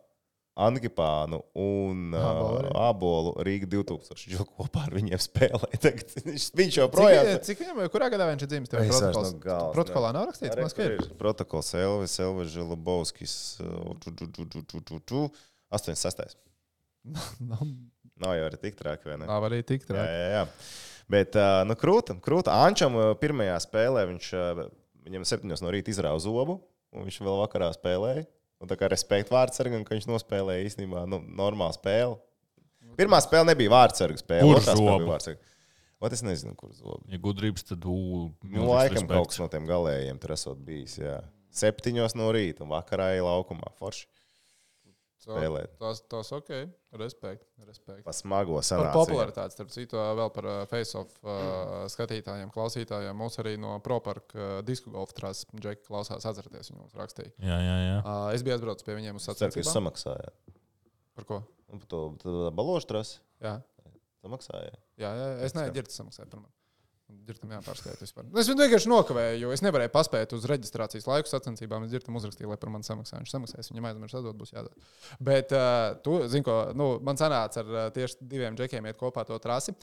Angipānu un Ābolu uh, arī. Abolu Rīga 2000. Viņš jau kopā ar viņiem spēlē. Tagad Viņš, viņš joprojām Cik, cik viņam, kurā gadā viņš ir dzimis? Tev protokols, no galvas protokolā nav rakstīts, kur skaidrs. ir protokols Elvis, Elvis Žilabovskis. uh, tu, tu, tu, tu, tu, tu, tu, 86. Nav, Nav jau arī tik traki, vai ne? nav arī tik Jā, traki. jā, jā. Bet, uh, nu, krūta, krūta. Ančam pirmajā spēlē viņš uh, viņam septiņos no rīta izrāva zobu, un viņš vēl vakarā spēlēja. Un tā kā respekta vārdsargam, ka viņš nospēlēja īstenībā nu, normālu spēli. Pirmā spēle nebija vārdsarga spēle. Kur otrā spēle zobu? vārdsarga. Ot, es nezinu, kur zobu. Ja gudrības, tad ū, Nu, laikam kaut kas no tiem galējiem tur esot bijis. Jā. Septiņos no rīta un vakarā ejā laukumā. Forši. Spēlēt. Tas, tas ok. Respekt. respekt. Pa smago Par sanāciju. popularitāti, starp citu, vēl par face-off uh, skatītājiem, klausītājiem. Mums arī no ProPark uh, disku golfa trases Džeki klausās atcerieties, viņi mums rakstīja. Jā, jā, jā. Uh, es biju atbraucis pie viņiem uz ceru, ka jūs sacensībām. samaksājāt. Par ko? Par to to balošu trasi Jā, samaksājāt. jā, jā es neesmu ģērbts samaksāt par mani. Girtam jāpārskaita vispār. Es viņu vienkārši nokavēju, jo es nevarēju paspēt uz reģistrācijas laiku sacensībām. Es ģirtam uzrakstīju, lai par mani samaksā. Viņš samaksās, viņam aizmirst atdot, būs jādod. Bet, uh, tu, zini, ko, nu, man sanāca ar uh, tieši diviem džekiem iet kopā to trasi.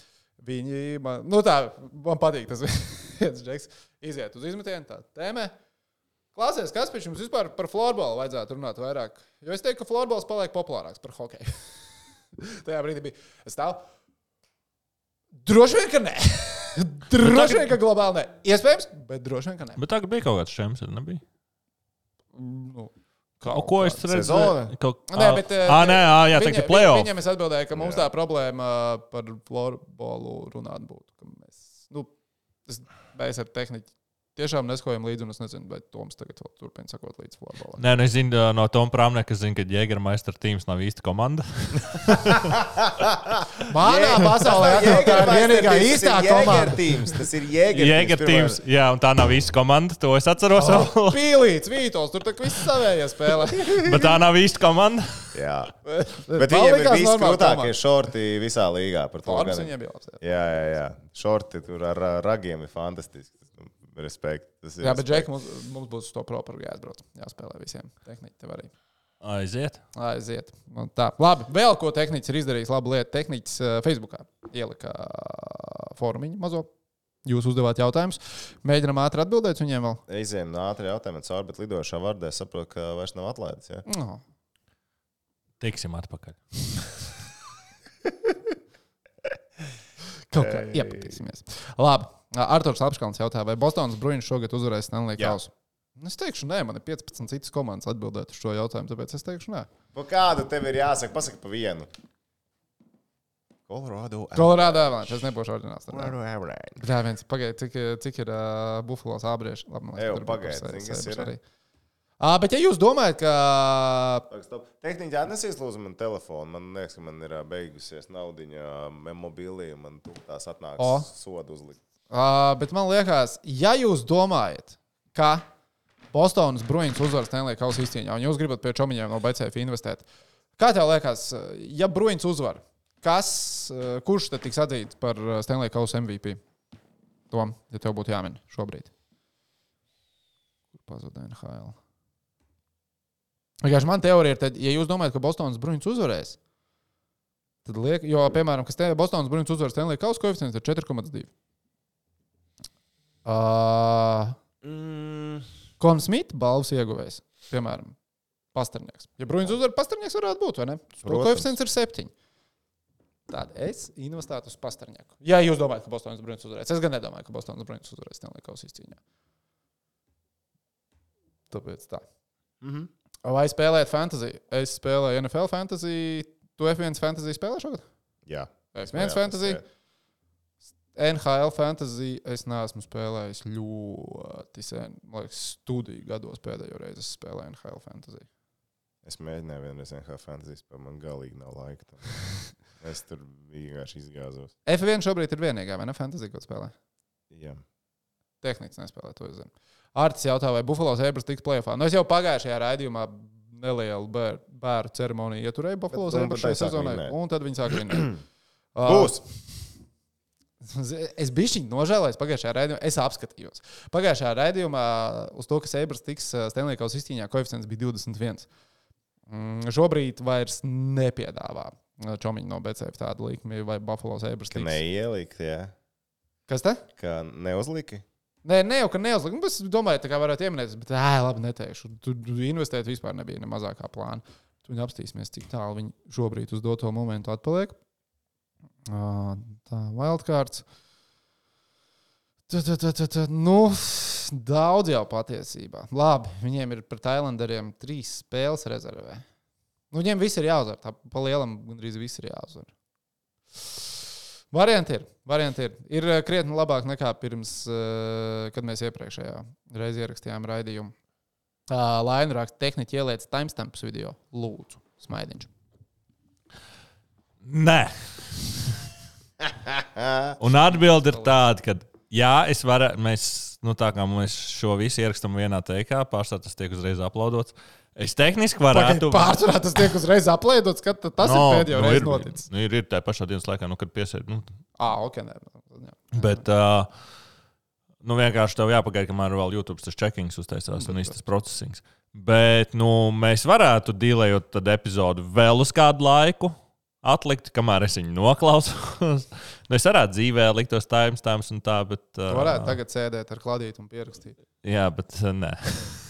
Viņi man, nu tā, man patīk tas viens džeks. Iziet uz izmetienu, tā tēmē. Klausies, kas pēc jums vispār par floorbola vajadzētu runāt vairāk? Jo es teiktu, ka floorbols paliek populārāks par hokeju. Tajā brīdī bija. Es stāvu. Droši vien, ka nē. droši vien, ka globāli nē. Iespējams, bet droši vien, ka nē. Bet tagad bija kaut kāds šems, nebija? Nu, O, ko es redzēju? Kaut... Nē, bet, ah, nē, ah, jā, teikt, viņa- playoff. Viņam es atbildēju, ka mums tā problēma par florbolu runāt būtu. Mēs, nu, es, mēs ar tehniku tiešām neskojam līdzi, un es nezinu, vai Toms tagad vēl turpina sakot līdzi florbolam. Nē, nu es zinu no Toma Prāmnieka, ka, zinu, ka Jēgermeistra tīms nav īsti komanda. Manā pasaulē tā ir vienīgā īstā komanda. Tīms, tas ir Jēger Jēger tīms, jā, un tā nav īsta komanda. To es atceros. Oh. Pīlīts, Vītols, tur tak viss savējie spēlē. Bet tā nav īsta komanda. Jā. Bet Man viņiem ir komanda. šorti visā līgā. Par to viņiem bija labs. jā. Jā, jā. Šorti tur ar ragiem ir fantastiski. Respekt. Tas ir Jā, bet. Džeki, mums, mums būs to propagu jāatbrauc. Jāspēlē visiem. Tehniķi tev arī. Aiziet. Aiziet. Nu, tā. Labi, vēl ko tehnicis ir izdarījis. Labu lietu. Tehnicis uh, Facebookā ielika uh, forumiņu mazo. Jūs uzdevāt jautājumus. Mēģinām ātri atbildēt viņiem vēl. Eizējām no ātrā jautājuma cauri, bet lidošā vardē saprotu, ka vairs nav atlaidis. Ja? No. Tiksim atpakaļ. Kaut kā iepatīsimies. Labi. Arthurs Apškalns jautā, vai Bostonas Bruins šogad uzvarēs Stanley. Kausu? Es teikšu, nē, man ir 15 citas komandas atbildēt uz šo jautājumu, tāpēc es teikšu, nē. Pa kādu tev ir jāsaka? Pasaka pa vienu. Colorado. Kolorādo Avalanche, es nebūšu ordināls. Colorado Avalanche. Jā, viens pagaidi, cik, cik ir uh, Buffalo sābrieši. Labi, man liekas, Ejo, Ā, bet ja jūs domājat, ka Tehniski atnesīs lūdzu man telefonu. Man liekas, ka man ir beigusies naudiņa mobilī. Man tu tās atnāks O. sodu uzlikt. Uh, bet man liekas, ja jūs domājat, ka Bostonas Bruins uzvaras Stanley Kausa izcīņā, un jūs gribat pie čomiņiem no BCF investēt, kā tev liekas, ja Bruins uzvar, kas, kurš tad tiks atzīts par Stanley Kausa MVP? Tom, ja tev būtu jāmin šobrīd. Kur pazuda NHL? Vienkārši man teorija ir, tad, ja jūs domājat, ka Bostonas Bruins uzvarēs, tad liek, jo, piemēram, kas te Bostonas Bruins uzvaras Stanley Kausa koeficients ir 4,2. Uh, Mm. Konors Smits balvas ieguvējs, piemēram, Pasternieks. Ja Bruins uzvar, Pasternieks varētu būt, vai ne? Koeficients ir 7. Tad es investētu uz Pasternieku. Ja jūs domājat, ka Bostonas Bruins uzvarēs, es gan nedomāju, ka Bostonas Bruins uzvarēs Stanley Kausa izcīņā. Tāpēc tā. Mhm. Vai spēlēt fantasy? Es spēlēju NFL fantasy. Tu F1 fantasy spēlē šogad? Jā. F1 Jā, fantasy. NHL fantasy es neesmu spēlējis ļoti sen. Man liekas, studiju gados pēdējo reizi es spēlēju NHL fantasy. Es mēģināju vienreiz NHL fantasy, bet man galīgi nav laika. es tur vienkārši izgāzos. F1 šobrīd ir vienīgā, vai ne? Fantasy, ko spēlē. Jā. Tehniski nespēlē, to es zinu. Artis jautā, vai Buffalo Sabres tiks plēsoņā. Nu, es jau pagājušajā raidījumā nelielu bēr, bēru ceremoniju ieturēju Buffalo bet šajā sezonā, un tad viņi sāk vinnēt. Uh, Būs! Es biju viņa nožēlojis pagājušajā raidījumā. Es apskatījos. Pagājušajā raidījumā uz to, ka Seibras tiks Stanley's izcīņā, koeficients bija 21. Mm, šobrīd vairs nepiedāvā Čomiņu no BCF tādu likmi vai Buffalo Seibras. Neielikt, jā. Kas te? Ka neuzliki. Nē, ne jau ka neuzlikt. Nu, Es domāju, tā kā varētu ieminēt, bet ē, labi, neteikšu. Tur investēt vispār nebija ne mazākā plāna. Tur apstīsimies, cik tālu viņi šobrīd uz doto momentu atpaliek. Tā, wildcards. Tā, tā, tā, tā, tā. Nu, daudz jau patiesībā. Labi, viņiem ir pret Islanderiem trīs spēles rezervē. Nu, viņiem viss ir jāuzvar. Tā pa lielam gandrīz viss ir jāuzvar. Varianti ir. Varianti ir. ir eh, krietni labāk nekā pirms, eh, kad mēs iepriekšējā reizē ierakstījām raidījumu. Uh, Laina raksta, tehniski ieliec timestamps video. Lūdzu. smaidiņš. Nē. Un atbilde ir tāda, ka jā, es varu, mēs, nu tā kā mēs šo visu ierakstām vienā teikā, pārstāv tas tiek uzreiz aplaudots. Es tehniski varētu. Pārsvarā tas tiek uzreiz aplēdots, ka tas No, ir pēdējo nu, reizi ir, noticis. Nu, ir, ir tā pašā dienas laikā, nu, kad piesēž. Nu, Ah, ok. Nē, jā. bet, uh, nu, vienkārši tev jāpagaida, kamēr vēl YouTube tas checkings uztaisās un īstais procesings. Bet, nu, mēs varētu dīlējot tad epizodu vēl uz kādu laiku. Atlikt, kamēr es viņu noklausos. nu, es varētu dzīvē likt tos timestamps un tā, bet. Tu Uh, varētu tagad sēdēt ar kladīti un pierakstīt. Jā, bet uh, nē.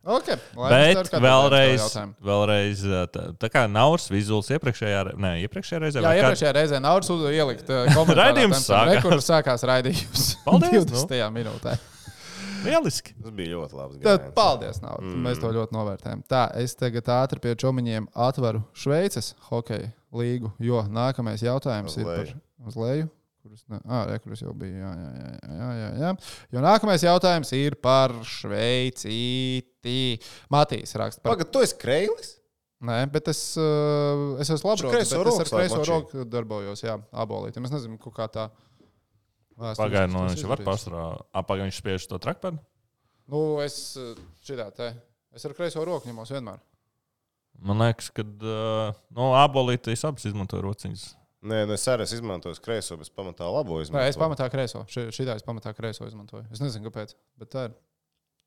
Ok, lai Bet vēlreiz, vēlreiz. vēlreiz tā, tā kā Nauris vizuāls iepriekšējā, nē, iepriekšējā reizē. Jā, iepriekšējā reizē Nauris uz ielikt uh, komentārā. Raidījums sākās. Kur sākās raidījums? Paldies, nu. 20. minūtē. Lieliski. Tas bija ļoti labs. Tad paldies, Nauris. Mm. Mēs to ļoti novērtējam. Tā, es tagad ātri pie čomiņiem atveru Šveices hokeja līgu, jo nākamais jautājums Uz ir par leju. uz leju. Kurus, ne, ah, re, kurus jau bija. Jā, jā, jā, jā, jā, jā. Jo nākamais jautājums ir par Šveicīti. Matīs raksta par. Pagad, tu esi Kreilis? Nē, bet es, uh, es esmu labi. kreiso Es ar kreiso roku darbojos, jā, abolīti. Es nezinu, kā tā. Pagaidiet, no tas viņš var pārsvarā. Apakaļ viņš spiež to trakpēdu. Nu, es uh, šitā te. Es ar kreiso roku ņemos vienmēr. Man liekas, ka uh, no abolītes abas izmantoja rociņas. Nē, nu es arī esmu izmantojis kreiso, bet es pamatā labo Nē, izmantoju. es pamatā kreiso. Ši- Šitā es pamatā kreiso izmantoju. Es nezinu, kāpēc. Bet tā ir.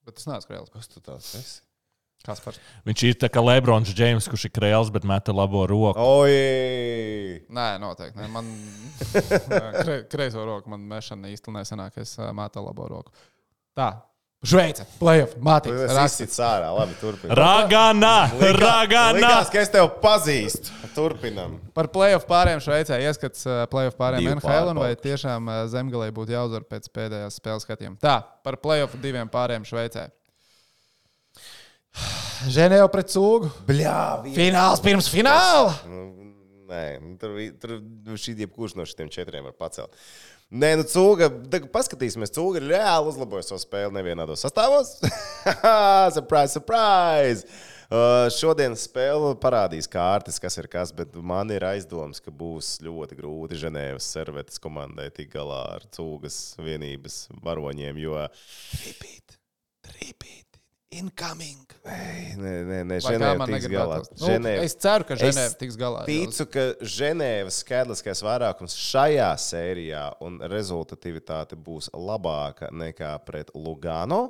Bet tas nāc krēls. Kas tu tāds esi? Kas par? Viņš ir tā kā Lebrons Džeims, kurš ir krēls, bet meta labo roku. Oi! Nē, noteikti. Nē. Man kre, kreiso roku man mešana īsti nesenāk. Es mātu labo roku. Tā. Šveice, playoff, raksta. izsīju sārā, labi, turpinām. Ragana! Ragana! Likās, ka es tevi pazīstu. Turpinam. Par playoff pāriem Šveicē ieskats uh, playoff pāriem Divu NHL un vai tiešām uh, zemgalē būtu jāuzvar pēc pēdējās spēles skatījuma. Tā, par playoff diviem pāriem Šveicē. Ženēva pret cūgu. Bļā, Fināls pirms fināla. Nu, nē, nu, tur, tur šī jebkurš no šiem četriem var pacelt. Nē, nu, cūga, paskatīsimies, cūga reāli uzlabojusi savu spēli nevienādos sastāvos. surprise, surprise! Uh, šodienas spēle parādīs kārtas, kas ir kas, bet man ir aizdoms, ka būs ļoti grūti Ženēvas servetes komandai tikt galā ar cūgas vienības varoņiem, jo repeat, repeat, incoming. Nē, nē, nē, Ženēva tiks galā. Nu, es ceru, ka Ženēva Es tiks galā. Ticu, ka Ženēvas skaitliskais vairākums šajā sērijā un rezultatīvitāte būs labāka nekā pret Lugano.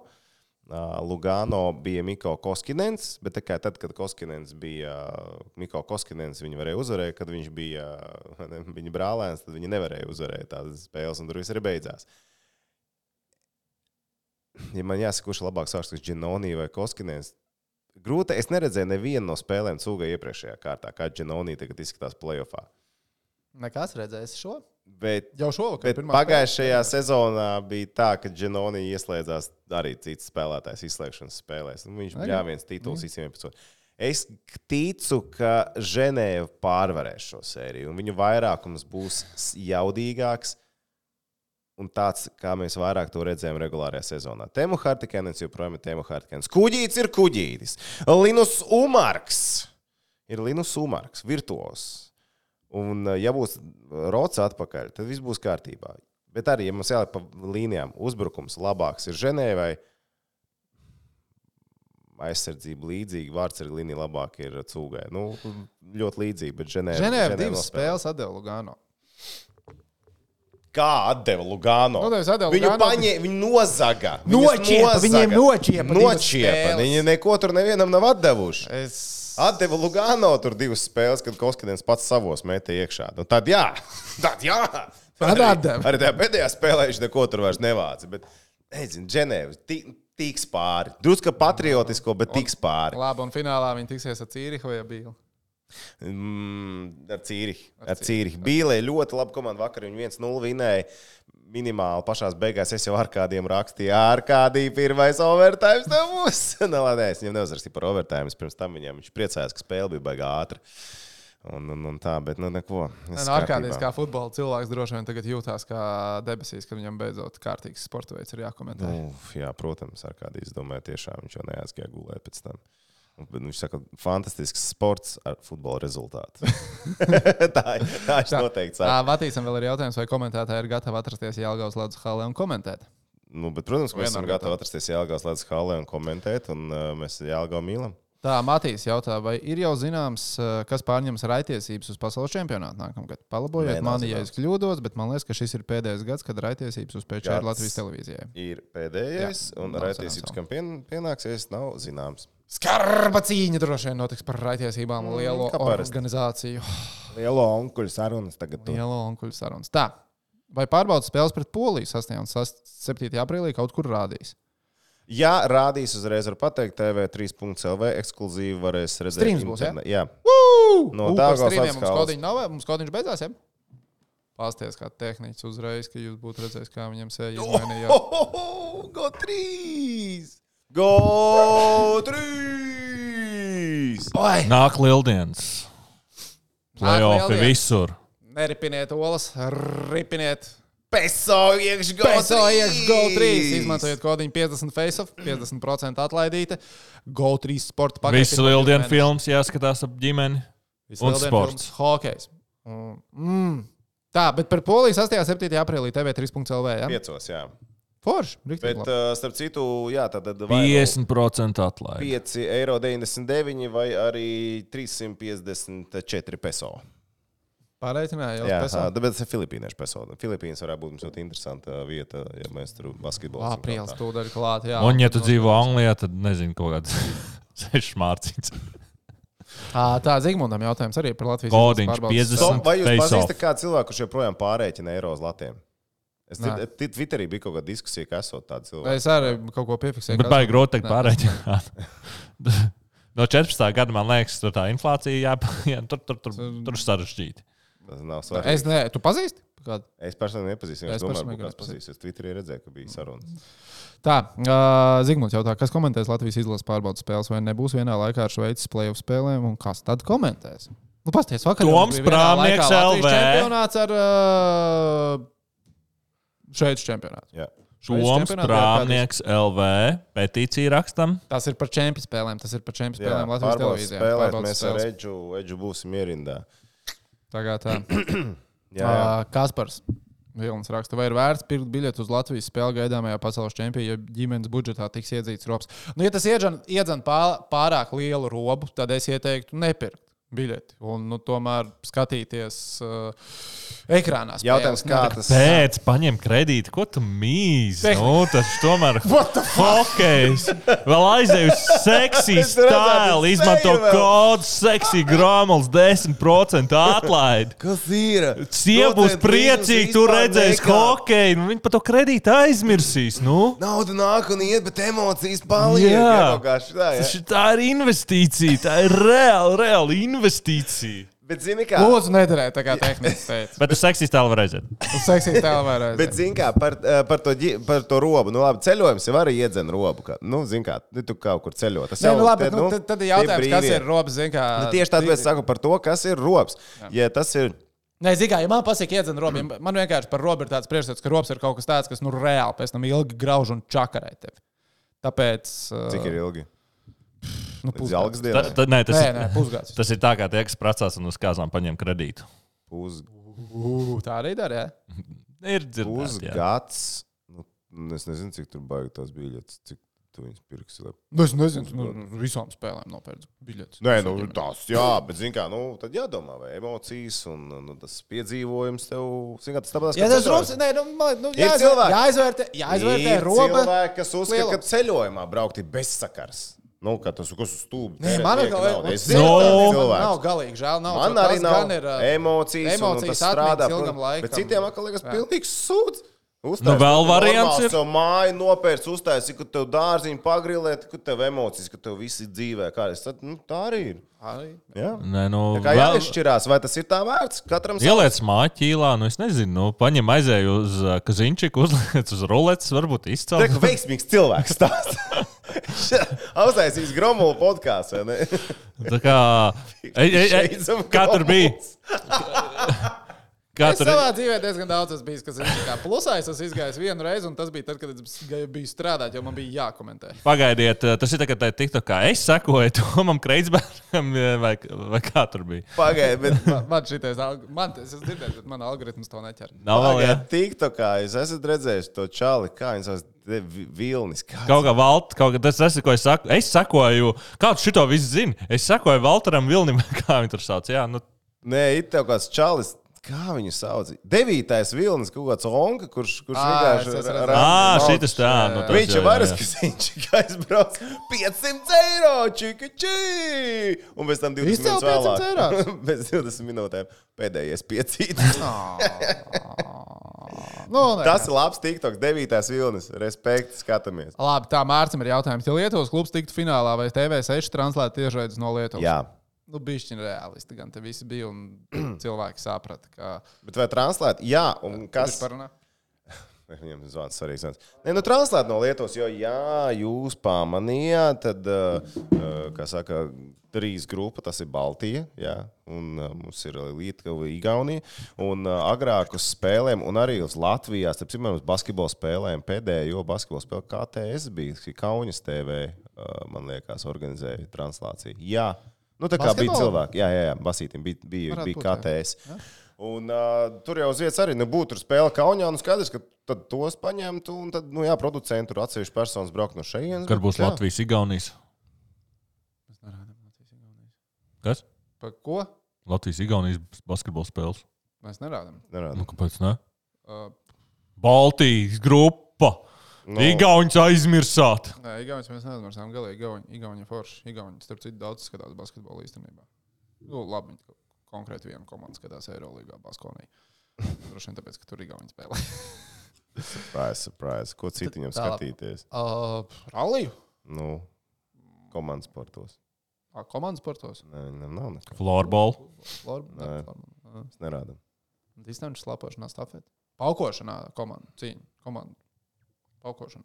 Uh, Lugano bija Miko Koskinens, bet tā kā tad, kad Koskinens bija uh, Miko Koskinens, viņi varēja uzvarēt, kad viņš bija uh, ne, viņa brālēns, tad viņi nevarēja uzvarēt tādas spēles, un tur viss arī beidzās. Ja man jāsaka, kurš labāks ārsts, Džinoni vai Koskinens, grūti. Es neredzēju nevienu no spēlēm cūgai iepriekšējā kārtā, kā Džinoni tagad izskatās playoffā. Nekas redzēs šo. Bet Jau šovakar. Bet pagājušajā sezonā bija tā, ka Džonija ieslēdzās arī cits spēlētājs izslēgšanas spēlēs. Nu, viņš bija viens tituls visiem epizodiem. Es ticu, ka Ženēva pārvarēs šo sēriju, un viņu vairākums būs jaudīgāks. Un tāds, kā mēs vairāk to redzējām regulārajā sezonā. Tēmu Hartikēns joprojām ir Tēmu Hartikēns. Kuģītis ir kuģītis. Linus Umarks ir Linus Umarks, virtuos. Un, eh, ja būs rots atpakaļ, tad viss būs kārtībā. Bet arī, ja mums jāliek pa līnijām, uzbrukums labāks ir Ženēvai, aizsardzība līdzīga, vārdsarga līnija labāk ir cūgai. Nu, ļoti līdzīga, bet Ženēva. Ženēva divas spēles atdeva Lugano. Kā atdeva Lugano? Nu, atdeva viņu Lugano, paņēma, viņu nozaga. Nočiepa, viņiem nočiepa Nočiepa. Viņi neko tur nevienam nav atdevuši. Es... Atdeva Lugano tur divas spēles, kad Koskadens pats savos metā iekšā. Nu, tad jā, tad jā. Tad Arī-. Arī tajā pēdējā spēlē viņš neko tur vairs nevāca. Bet, nezinu, Ženēvas ti- tiks pāri. Drusku patriotisko, bet tiks pāri. Labi, un finālā viņi tiksies ar Cīrihu vai Bīlu. Mm, ar Cīrihu. Ar Cīrihu. Bīlē ļoti laba komanda. Vakar viņi 1-0 vinēja. Minimāli pašā beigās es jau ar kādiem rakstīju, ar kādiem pirmais overtime tam būs. Nē, labi, es viņam neuzrakstīju par overtime. Pirms tam viņam viņš priecājās, ka spēle bija baigā ātri. Un, un, un tā, bet nu neko. viss Ārkārtīgi kārtībā. kā futbola cilvēks droši vien tagad jūtās kā debesīs, kad viņam beidzot kārtīgs sporta veids ir jākomentē. Uf, jā, protams, ar kādu izdomāju, tiešām viņš jau neaizgāja gulēt pēc tam. Viņš saka, fantastisks sports ar futbola rezultātu. tā, ir- tā viņš noteikti Tā. Vatīsam vēl ir jautājums, vai komentētāji ir gatavi atrasties Jālgaus Latvijas halē un komentēt. Nu, bet, protams, mēs esam gatavi atrasties Jālgās Latvijas halē un komentēt, un uh, mēs Jālgā mīlam. Tā, Matīs jautā, vai ir jau zināms, eh, kas pārņems raitiesības uz pasaules čempionātu nākamgad? Palabojiet Nē, mani, ja es kļūdos, bet man liekas, ka šis ir pēdējais gads, kad raitiesības uz PČR. Latvijas televīzijai. Ir pēdējais, Jā, un zināms kam pien, pienāksies, nav zināms. Skarba cīņa droši vien notiks par raitiesībām un lielo kā parasti. organizāciju. Lielo onkuļu sarunas tagad. tur. Lielo onkuļu sarunas. Tā, vai pārbaudas spēles pret Poliju 8. un 7. aprīlī kaut kur rādīs? Ja rādīs uzreiz, var pateikt, TV3.CLV ekskluzīvi varēs redzēt. Streams būs, interne- jā? Ū, No par Daugavas streamiem mums kodiņš nav, mums kodiņš beidzās, ja? Pasties kā tehniķis uzreiz, ka jūs būtu redzējis, kā viņam sēž izmainījās. Oh, go 3! Go 3! Oi! Nāk Lieldienas. Playoffs visur. Neripiniet olas, ripiniet. Peso iekšā go Peso 3! iekšā Go 3. Izmantojiet kodiņu 50 face off, 50% atlaidīta. Go 3 sporta pakāpē. Visi Lieldienas filmas jāskatās ap ģimeni. un sports. Hokejs. Mm. Mm. Tā, bet par Poliju 8. un 7. aprīlī TV3.CLV. Ja? Piecos, jā. Forši. Bet, labi. uh, starp citu, jā, tad vai nu 50% atlaide. 5,99 eiro vai arī 354 peso. Pārreicināju jau Jā, pēc tā, tam. bet tas ir Filipīniešu peso. Filipīnas varētu būt mums ļoti interesanta vieta, ja mēs tur basketbolu Aprīlis tūdaļ klāt. Jā, Un, ja tu dzīvo Anglijā, tad nezinu, kaut kāds sešs mārciņas. Tā, Zigmundam jautājums arī par Latvijas Kodiņš izlases pārbaudas 50. spēli. Vai jūs pazīstat kādu cilvēku, kurš joprojām pārreķina eiro uz latiem? Es Twitterī bija kaut kāda diskusija, ka esot tāds cilvēks. Es arī kaut ko piefiksēju. Bet kas- baigi grūti pārēķināt. No 14. gada man liekas, tur tā inflācija jā, jā, tur, tur, tur, tur sarežģīti. Tas nav svarīgi. Es ne, tu pazīsti? Kādu? Es personīgi nepazīstu. Es Es domāju, ka kāds nepazīstu. pazīst. Es Twitterī redzēju, ka bija sarunas. Tā, uh, Zigmunds jautā, kas komentēs Latvijas izlases pārbaudas spēles, vai nebūs vienā laikā ar Šveices playoff spēlēm, un kas tad komentēs? Nu, pasties, vakar Toms Latvijas LV. čempionāts ar uh, Šveices čempionātu. Jā. Čempionātā Prāvnieks LV petīciju rakstam. Tas ir par čempionu spēlēm, tas ir par čempionu Jā, spēlēm Latvijas pārbaudas televīzijā. spēlēt, mēs ar spēles. Edžu, Edžu būsim ierindā. Tagad tā. Jā, jā. Kaspars. Vilnis raksta, vai ir vērts pirkt biļeti uz Latvijas spēli gaidāmajā pasaules čempionā, ja ģimenes budžetā tiks iedzīts robs. Nu, ja tas iedzen, iedzen pā- pārāk lielu robu, tad es ieteiktu nepirkt biļeti un nu, tomēr skatīties uh, ekrānā. spēles. Jautājums, kā tas Pēc, paņem kredīti, ko tu mīzi? Nu, tas tomēr ir hokejs. Vēl Es redzētu stilu, izmanto kodu seksiju grāmatas 10% atlaidi. Kas ir? Sieva būs priecīga, tu redzēsi hokeju. Nu, viņi par to kredītu aizmirsīs. Nu. Nauda nāk un iet, bet emocijas paliek. Jā. Jā, kaut kā šitā, jā. Ir- Tā ir investīcija, tā ir reāla, reāla investīcija. Bet zini kā? Lūdzu, nedarēt tā kā tehniski teica. Bet tas seksīs tā vēl reizē. Uz seksīs tēlā vērās. Bet, zini, kā par, eh, par, to, par to robu. Nu, labi, ceļojums jau arī iedzen robu. Kā, nu, zini, kā nu, tu kaut kur ceļot. Tas jau nu, labi, te, bet, nu, tad, tad ir jautājums, kas brīvie. ir robs. Kā, Nu, tieši tāpēc es saku par to, kas ir robs. Ja tas ir. Nē, zini, kā, ja man pasaka, iedzen robu, ja man vienkārši par robu ir tāds priekšstats, ka robs ir kaut kas tāds, kas nu reāli pēc tam ilgi grauž un čakarē tevi. Tāpēc. uh, Cik ir ilgi? Nu, pusgads. dienai. ta, nē, tas, Nē, ir, nē, pusgads. tas ir tā, kā tie, kas pracās un uz kāzām paņem kredītu. Pus, Uh, tā arī dara. Ir dzirdēts, jā. pusgads. Nu, es nezinu, cik tur baigi tās biļetes. Cik tu viņus pirksi. Lai... Nu, es nezinu, nu, nu, visām spēlēm nopērts biļetes. Nē, nu, tas jā, bet zini, kā, nu, tad jādomā, vai emocijas un nu, tas piedzīvojums tev, zini, kā tas tāpat Ja tas robs, nē, nu, nu, Ir jāizvēr, cilvēki. jāizvērtē, jāizvērtē ir roba. cilvēki, kas uzskata, ka lielums. ceļojumā braukt ir bezsakars. Nu, ka tas ir kas uz stūra. Nē, man ir Es No. zinu, nav, galīgi žēl. Nav, Man arī nav ir, emocijas, emocijas strādā. ilgam protams, Bet laikam. citiem atkal liekas, pilnīgs sūds. Nu, vēl variants ir- Tev māju nopērts, uztaisīt, ka tev dārziņu pagrilēt, ka tev emocijas, ka tev viss ir dzīvē. Kā es, tad, nu, tā arī ir. Arī. Jā. Nē, nu, Tā kā vēl- jāizšķirās, vai tas ir tā vērts. Katram. Ieliec māķīlā, nu es nezinu, nu, paņem aizēju uz kazinčiku, uzliec uz ruletes, varbūt Tā izcelt. kā veiksmīgs cilvēks stāsta. Uztaisīs gromulu podkāstu? Tā kā, ej, ej, ej, kā tur bija? Kā Es tur savā dzīvē diezgan daudz esmu bijis, kas ir kā plusā. Es esmu izgājis vienu reizi, un tas bija tad, kad es biju strādāt, jo man bija jākomentē. Pagaidiet, tas ir tagad tā TikTok, kā es sekoju Tomam Kreitsbērnam, vai, vai kā tur bija. Pagaidiet, bet Man, man šitais, man, es esmu dzirdējis, bet man algoritms to neķer. Nav vēl, jā. TikTokā jūs esat redzējuši to čāli, kā viņš vi- Vilnis. Kāds Kaut kā Valts, kaut kā tas es, ko es saku. Es sekoju, kāds šito visu zina. Es sekoju Valteram Vilnim, kā viņi tur sauc. Jā, nu, Nē, ir tev kāds čalis. Kā viņu sauc? Devītais vilnis, kaut kāds onka, kurš, kurš Ā, vienkārši Ā, ar- šitas tā. Nu, tas, Viņš ir jā, varas, kas viņš ir aizbraucis 500 eiro, čiki, čiki. Un pēc tam 20 Izcēl minūtes vēlāk. 500 eiro? Pēc 20 minūtēm pēdējais piecītis. Nu, nē, Tas ir labs TikToks, devītais vilnis. Respekti, skatāmies. Labi, tā Mārcis ir jautājums. Ja Lietuvas klubs tiktu finālā vai TV6 translēt tiešraides no Lietuvas? Jā. Nu, bišķiņ reālisti gan te visi bija un cilvēki saprata, ka. Bet vai translēt? Jā, un kas? Viņam ir zvans svarīgs. zvans. Nē, nu, translēt no Lietuvas, jo, ja jūs pamanījāt, tad, uh, uh, kā saka, trīs grupa, tas ir Baltija, jā, un uh, mums ir Lietuva, Igaunija. Un agrāk uz spēlēm, un arī uz Latvijas, tad, piemēram, uz basketbola spēlēm, pēdējo basketbola spēli KTS bija, Kaunis TV, man liekas, organizēja translāciju. Jā, nu, tā kā bija Basketbolu? cilvēki, jā, jā, jā Basītim bija, bija, Varētu bija būt, jā. KTS. Un, uh, tur jau uz vietas arī nu, būtu tur spēle Kaunijā. Nu, skaidrs, ka tad tos paņemtu, un tad, nu, jā, producenti tur atsevišķi personas braukt no šejienes. Kad būs jā. Latvijas, Igaunijas? Kas? Par ko? Latvijas, Igaunijas basketbola spēles. Mēs nerādām. Nerāda. Nu, kāpēc ne? Uh, Baltijas grupa. No. Igaunijas aizmirsāt. nē, Igaunijas mēs neaizmirsām. Galīgi Igauni, Igauni forši. Igauni, starp citu, daudz skatās basketbolu īstenībā. Nu, labi, konkrēti vienu komandu skatās Eirolandā, Baskonī. Droši vien tāpēc, ka tur Igauni spēlē. Surprise, surprise. Ko citu viņam skatīties? Uh, Ralliju? Nu, komandas sportos. Uh, komandas sportos? Nē, viņam nav nekā. Floorball. Nē. Mēs nerādām. Distanču slapošanā, stafetē. Paukošanā, komanda, cīņa, komanda. Paukošana.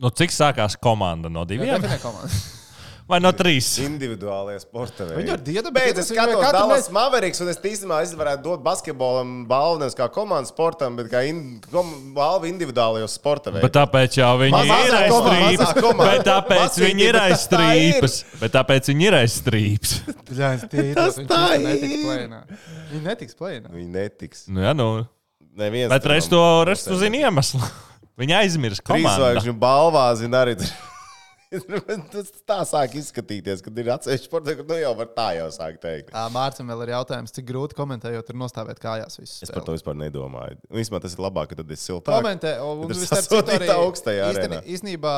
No Nu, cik sākās komanda? No Jā, diviem definē komanda. vai no trīs? Individuālajie sporta veidi. Viņi ar diedu Beidz, es skatos katru Dallas mēs- Mavericks, un es tīstumā es varētu dot basketbolam balvu nevis kā komandas sportam, bet kā in, kom, balvu individuālajos sporta veidos. Bet tāpēc jau viņi Mazāk ir aiz komanda, strīpas. mazāk komanda. Bet tāpēc viņi ir bet aiz tas tā ir. strīpas. Bet tāpēc viņi ir aiz strīpas. Tas tā ir. Viņi netiks plēnā. Viņi netiks. Nu, jā, nu. Neviens Bet reiz to, reiz to zina iemeslu. Viņi aizmirst komandu. Trīsvaigžņu balvā zina arī. Tas tā sāk izskatīties, kad ir atsevišķi sporta, ka nu jau var tā jau sākt teikt. Mārcis vēl ir jautājums, cik grūti komentējot, ir nostāvēt kājās. visu Es par to vispār nedomāju. Īsumā tas ir labāk, ka tad ir siltāk. Komentē, un Tad ir arī augstajā. Īstenībā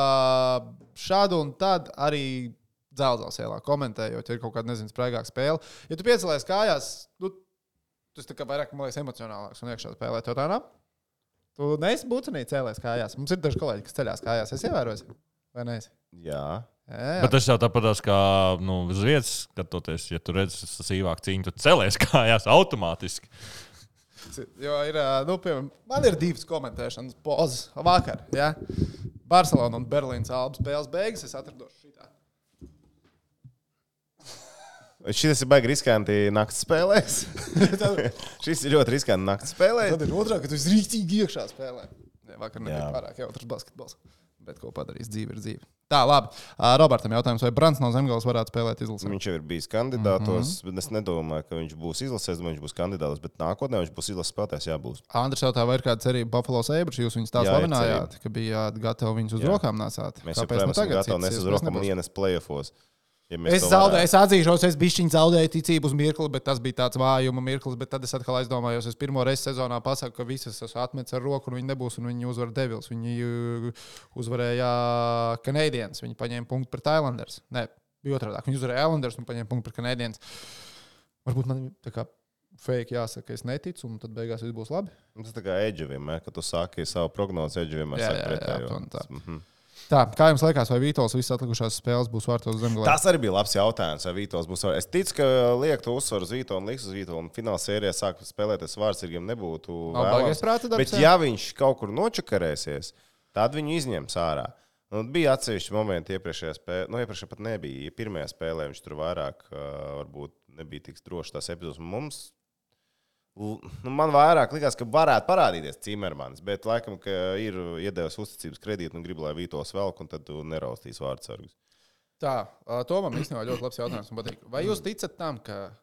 šādu un tad arī dzelzceļā ielā komentējot, ja ir kaut kāda, nezinu, spraigāka spēle. Ja tu piecelies kājās, nu, tas tā kā vairāk, man liekas, emocionālāks un iekšā spēlē. Tev tā nav? Tu neesi būcenī cēlies kājās. Mums ir daži kolēģi, kas ceļās kājās. Es ievēroju, vai ne? Jā. Jā, jā. Bet tas jau tāpat kā nu, uz vietas, skatoties, ja tu redzi sīvāku cīņu, tad celies kājās automātiski. Jo ir, nu, piemēram, man ir divas komentēšanas pozas. Vakar, ja Barcelona un Berlīnas albas spēles beigas, es atrados šitā. Šis ir baigi riskanti naktas spēlēs. Šis ir ļoti riskanti naktas spēlēs. Tad ir otrā, ka tu rīktīgi iekšā spēlē. Jā, vakar nebija Jā. pārāk jautrs basketbols. Bet ko padarīs dzīve ir dzīve. Tā, labi. Ā, Robertam jautājums, vai Brants no Zemgales varētu spēlēt izlasē? Viņš jau ir bijis kandidātos, mm -hmm. bet es nedomāju, ka viņš būs izlasījis. Viņš būs kandidāts, bet nākotnē viņš būs izlases spēlētājs. Jā, būs. Andris jautā, vai ir kāda cerība Buffalo Sabres? Jūs viņus tā Jā, ir slavinājāt, ka bijāt gatavi viņus uz Jā. rokām nācāt. Mēs Kāpēc nu esam tagad gatavi nes uz rokām un ienest playoffs. Ja Es zaudēju, es atzīšos, es biju zaudēju ticību uz mirkli, bet tas bija tāds vājuma mirklis. Bet tad es atkal aizdomājos, es pirmo reizi sezonā pasaku, ka visas esmu atmetis ar roku, un viņi nebūs, un viņi uzvar Devils. Viņi uh, uzvarēja Canadiens. Viņi paņēma punktu pret Islanders. Nē, bija otrādi. Viņi uzvarēja Islanders un paņēma punktu pret Canadiens. Varbūt man tā kā fake jāsaka, ka es neticu, un tad beigās viss būs labi. Tas tā kā vienmēr, kad tu sāki savu prognozi, Edge vienmēr Jā, saka tā. Kā jums liekas, vai Vītols visas atlikušās spēles būs vārtos zemgālē? Tas arī bija labs jautājums, vai Vītols būs. Es ticu, ka liek to uzsvaru uz Vītolu un liks uz Vītolu. Un finālā sērijā sāk spēlēties vārdsargiem nebūtu. Prāta Bet, ja viņš kaut kur nočakarēsies, tad viņu izņems ārā. Un bija atsevišķi momenti iepriekšējā spēlē, nu, iepriekšējā pat nebija. Pirmajā spēlē viņš tur vairāk, uh, varbūt nebija tik drošs tās epizodes. Mums nu, man vairāk likās, ka varētu parādīties Cimermans, bet laikam, ka ir iedevis uzticības kredītu un grib, lai Vītos velk, un tad tu neraustīs vārdsargus. Tā, to man īstenībā ļoti labs jautājums. patīk. Vai jūs ticat tam, ka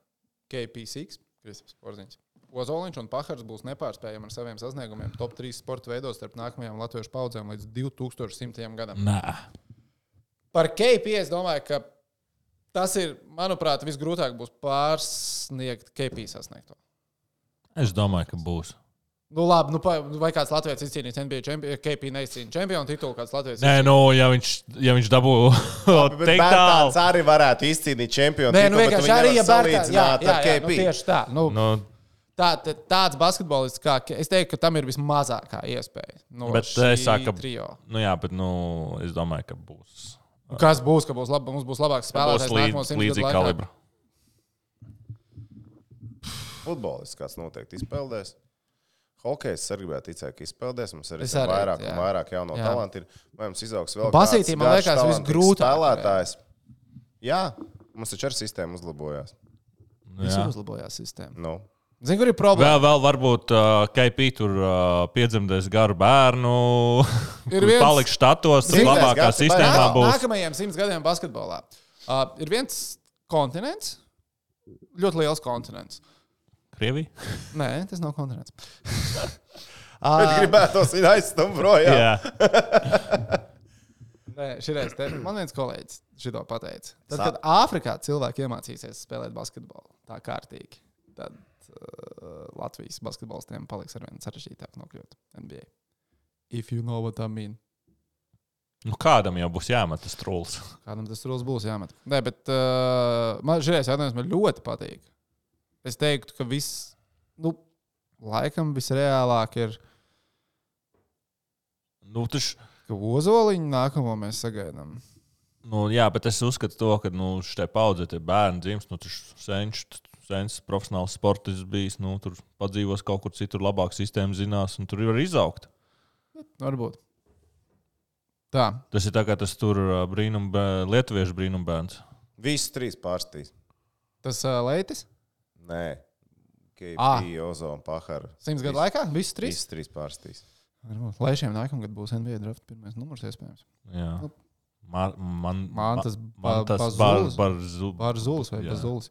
KP6, Kristaps Porziņš, Ozoliņš un Pahars būs nepārspējami ar saviem sasniegumiem top 3 sporta veidos starp nākamajām latviešu paudzēm līdz 2100 gadam? Nē, Par KP es domāju, ka tas ir, manuprāt, visgrūtāk būs pārsniegt KP sasniegto. Es domāju, ka būs. Nu, labi, nu, pa- vai kāds Latvijas izcīnījis NBA čempionu, KP neizcīnīja čempionu titulu, kāds Latvijas Nē, nu, ja viņš, ja viņš dabū Bērtāns arī varētu izcīnīt čempionu. Nē, nu vienkārši arī, ja Bērtāns, jā, jā, jā, nu, tieši tā. Nu, nu, tā, tā, tāds basketbolists, kā es teiktu, ka tam ir vismazākā iespēja. No Bet es saku, ka- nu jā, bet nu, es domāju, ka būs. Kas būs, ka būs lab, mums būs labāks spēlētājs līdz, nākamo simts līdzīgi kalibra. Futbolists kāds noteikti izpeldēs. Hokejs arī gribētu ticēt, ka izpeldēs. Mums arī arī, vairāk jā. un vairāk jauno Jā. talantu. Ir. Vai mums izaugs vēl Basītī, man liekas, talantīgs visgrūtāk, Spēlētājs. Jā, mums taču ar sistēmu uzlabojās. Visur Jā. uzlabojās sistēma. Nu. Zini, kur ir problēma? Vēl, vēl varbūt uh, KP tur uh, piedzemdēs garu bērnu, Ir viens- paliks štatos, Zini, labākā gads sistēmā baigā. būs. Nākamajiem simts gadiem basketbolā uh, ir viens kontinents, ļoti liels kontinents. Krievija? Nē, tas nav kontinents. Bet gribētu tos aizstāvēt projām. Jā, Nē, šireiz te, man viens kolēģis šito pateica. Tad, kad Āfrikā cilvēki iemācīsies spēlēt basketbolu tā kārtīgi, tad uh, Latvijas basketbolistiem paliks arvien sarežģītāk nokļūt NBA. If you know what I mean. nu, kādam jau būs jāmet tas trūls. Kādam tas rulis būs jāmet. Nē, bet uh, man šis jautājums man ļoti patīk. Es teiktu, ka viss, nu, laikam visreālāk ir, Nu, taš, ka ozoliņu nākamo mēs sagaidām. nu, jā, bet es uzskatu to, ka nu, šai paudzei tie bērni dzimst, nu, tas senčs, sens profesionāls sportists bijis, nu, tur padzīvos kaut kur citur, labāk sistēmu zinās, un tur var izaugt. Varbūt. Tā. Tas ir tā kā tas tur brīnum, lietuviešu brīnumbērns. Visi trīs pārstīs. Tas uh, Leitis. Nē, Ah. KP, Ozo un Pahara. Simts gadu laikā? Visi trīs. Visi trīs pārstīs. Varbūt. Lai šiem nākamgad būs NBA draft pirmais numurs iespējams. Jā. Nu. Man, man, Man tas man tas Bazulis. bar, bar, zu, Pār Zulis vai Jā. Bazulis.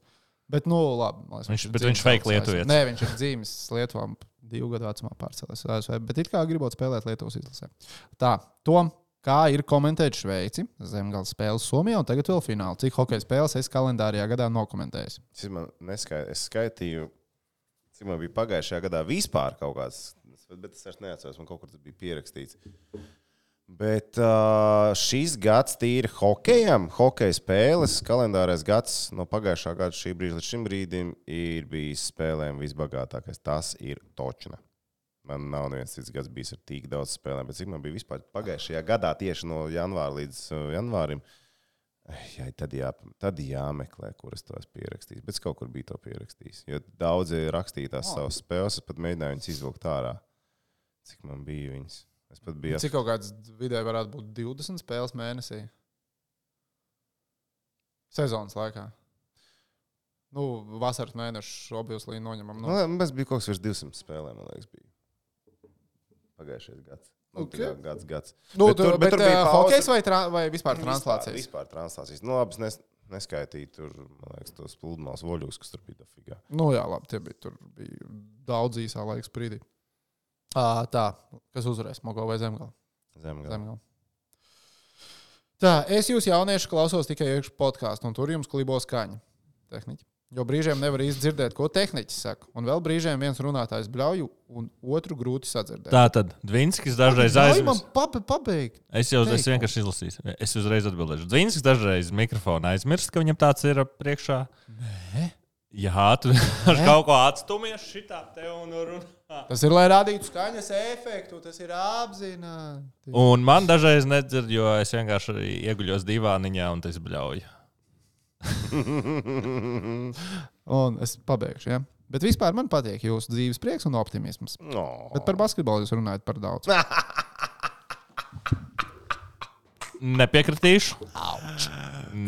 Bet, nu, labi. lai Viņš- ir bet viņš fake lietuvietis. Nē, viņš ir dzīves Lietuvā, divu gadu vecumā pārcēlās uz ASV. Bet it kā gribot spēlēt Lietuvas izlasē. Tā, Tom, kā ir komentēt Šveici, zemgājas spēles Somijā un tagad vēl fināli. Cik hokeja spēles es kalendārijā gadā nokomentēju? Es, neskai, es skaitīju, cik man bija pagājušajā gadā vispār kaut kāds, bet es vairs neatceros, man kaut kur tas bija pierakstīts. Bet uh, šis gads tīri hokejam, hokeja spēles, kalendārais gads no pagājušā gada šī brīža līdz šim brīdim ir bijis spēlēm visbagātākais. Tas ir točna. Man nav neviens cits gads bijis ar tik daudz spēlēm, bet cik man bija vispār pagājušajā gadā tieši no janvāra līdz uh, janvārim. Jā, tad, jā, tad jāmeklē, kuras to esmu pierakstījis. Bet es kaut kur biju to pierakstījis. Jo daudzi rakstīja tās Oh. savas spēles, es pat mēģināju viņas izvilkt ārā. Cik man bija viņas? Es pat biju. Cik kaut kāds vidē varētu būt 20 spēles mēnesī? Sezonas laikā. Nu, vasaras mēnešu objektīvi noņemam. Nu, Nu. no. Mēs bijām kaut kas virs 200 spēlēm, man liekas, bija. Pagājušais gads. Nu, Ok. okay. gads, gads. Nu, Bet tur, bet bet, tur bija uh, hokejs vai, tra, vai vispār translācijas? Vispār, vispār translācijas. Nu, labi, es nes, neskaitīju tur, man liekas, tos pludmales voļus, kas tur bija dafigā. Nu, jā, labi, tie bija, tur bija daudz īsā laika sprīdī. Uh, tā, kas uzvarēs Mogo vai Zemgala? Zemgala. Zemgala. Tā, es jūs jaunieši klausos tikai iekšā podkāstā, un tur jums klibo skaņa. Tehniķi. Jo brīžiem nevar īsti dzirdēt, ko tehniķis saka. Un vēl brīžiem viens runātājs bļauj, un otru grūti sadzirdēt. Tā tad Dvinskis dažreiz aizmirst. pabe- pabeigt. Es jau es vienkārši izlasīju. Es uzreiz atbildēšu. Dvinskis dažreiz mikrofonu aizmirst, ka viņam tāds ir priekšā. Nē. Jā, tu ar kaut ko atstumies šitā te un runā. Tas ir, lai radītu skaņas efektu, tas ir apzināti. Un man dažreiz nedzird, jo es vienkārši ieguļos divāniņā un tas bļauju. Un es pabeigšu. Ja? Bet vispār man patīk jūsu dzīves prieks un optimisms. No. Bet par basketbolu jūs runājat par daudz. Nepiekritīšu.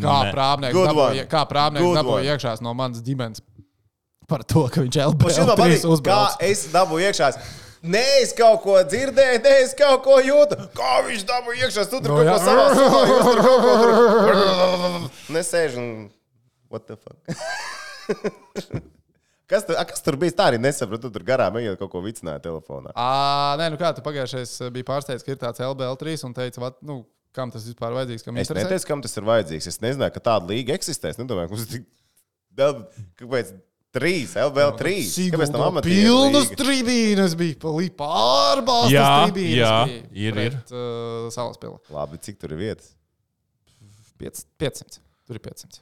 Kā Ne. prāmnieks Good dabūja, kā prāmnieks Good dabūja iekšā no manas ģimenes Par to, ka viņš LBL patīk, kā uzbrauc. es dabūju iekšā. Nē, es kaut ko dzirdēju, nē, es kaut ko jūtu. Kā viņš dabūja iekšā, tu tur No, kaut ko savā savā, jūs tur kaut ko tur. Nesēž un. What the fuck? Kas tur, a, kas tur bija? Tā arī nesapratu. Tu tur garām ejot kaut ko vicināja telefonā. Ā, nē, nu kā tu pagājušajā bija pārsteigts, ka ir tāds LBL3 un teica, vat, nu, kam tas vispār vajadzīgs, kam Es neteicu, kam tas ir vajadzīgs. Es nezināju, ka tāda līga eksistē. Es nedomāju, ka mums ir tik daudz. Kāpēc? Trīs, LBL 3. Kāpēc tam amatam Pilnas tribīnes bija, palīdz pārbāztas Jā, tribīnes. jā, bija ir, ir. pret, Uh, Salaspila. Labi, cik tur ir vietas? 500. Tur ir 500.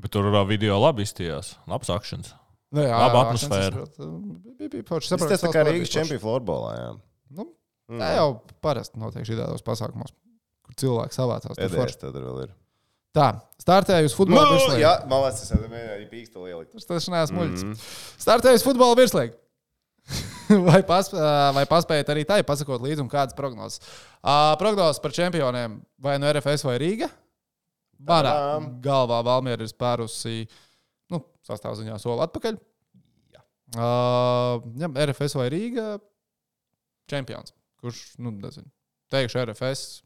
Bet tur vēl video labi izstījās. Labs akcents. Nu, jā, Laba atmosfēra. uh, Bija, bija forši. Tas tas tā kā Rīgas čempionu florbolā. Jā. Nu, tā jau parasti notiek šādos pasākumos, kur cilvēki savācās. tur Edēs forši. tad vēl ir. Tā, startēju uz futbola Nu, virslīgu. jā, man liekas, tas ir pīkstā lielikt. Tas tas neesmu muļķis. Mm. Startēju uz futbola virslīgu. vai, pas, vai paspējat arī tai pasakot līdzi, kādas prognozes? Uh, prognozes par čempioniem vai no RFS vai Rīga? Manā galvā Valmiera ir spērusi nu, sastāvziņā soli atpakaļ. Uh, jā, RFS vai Rīga? Čempions. Kurš, nu, nezinu. Teikšu RFS.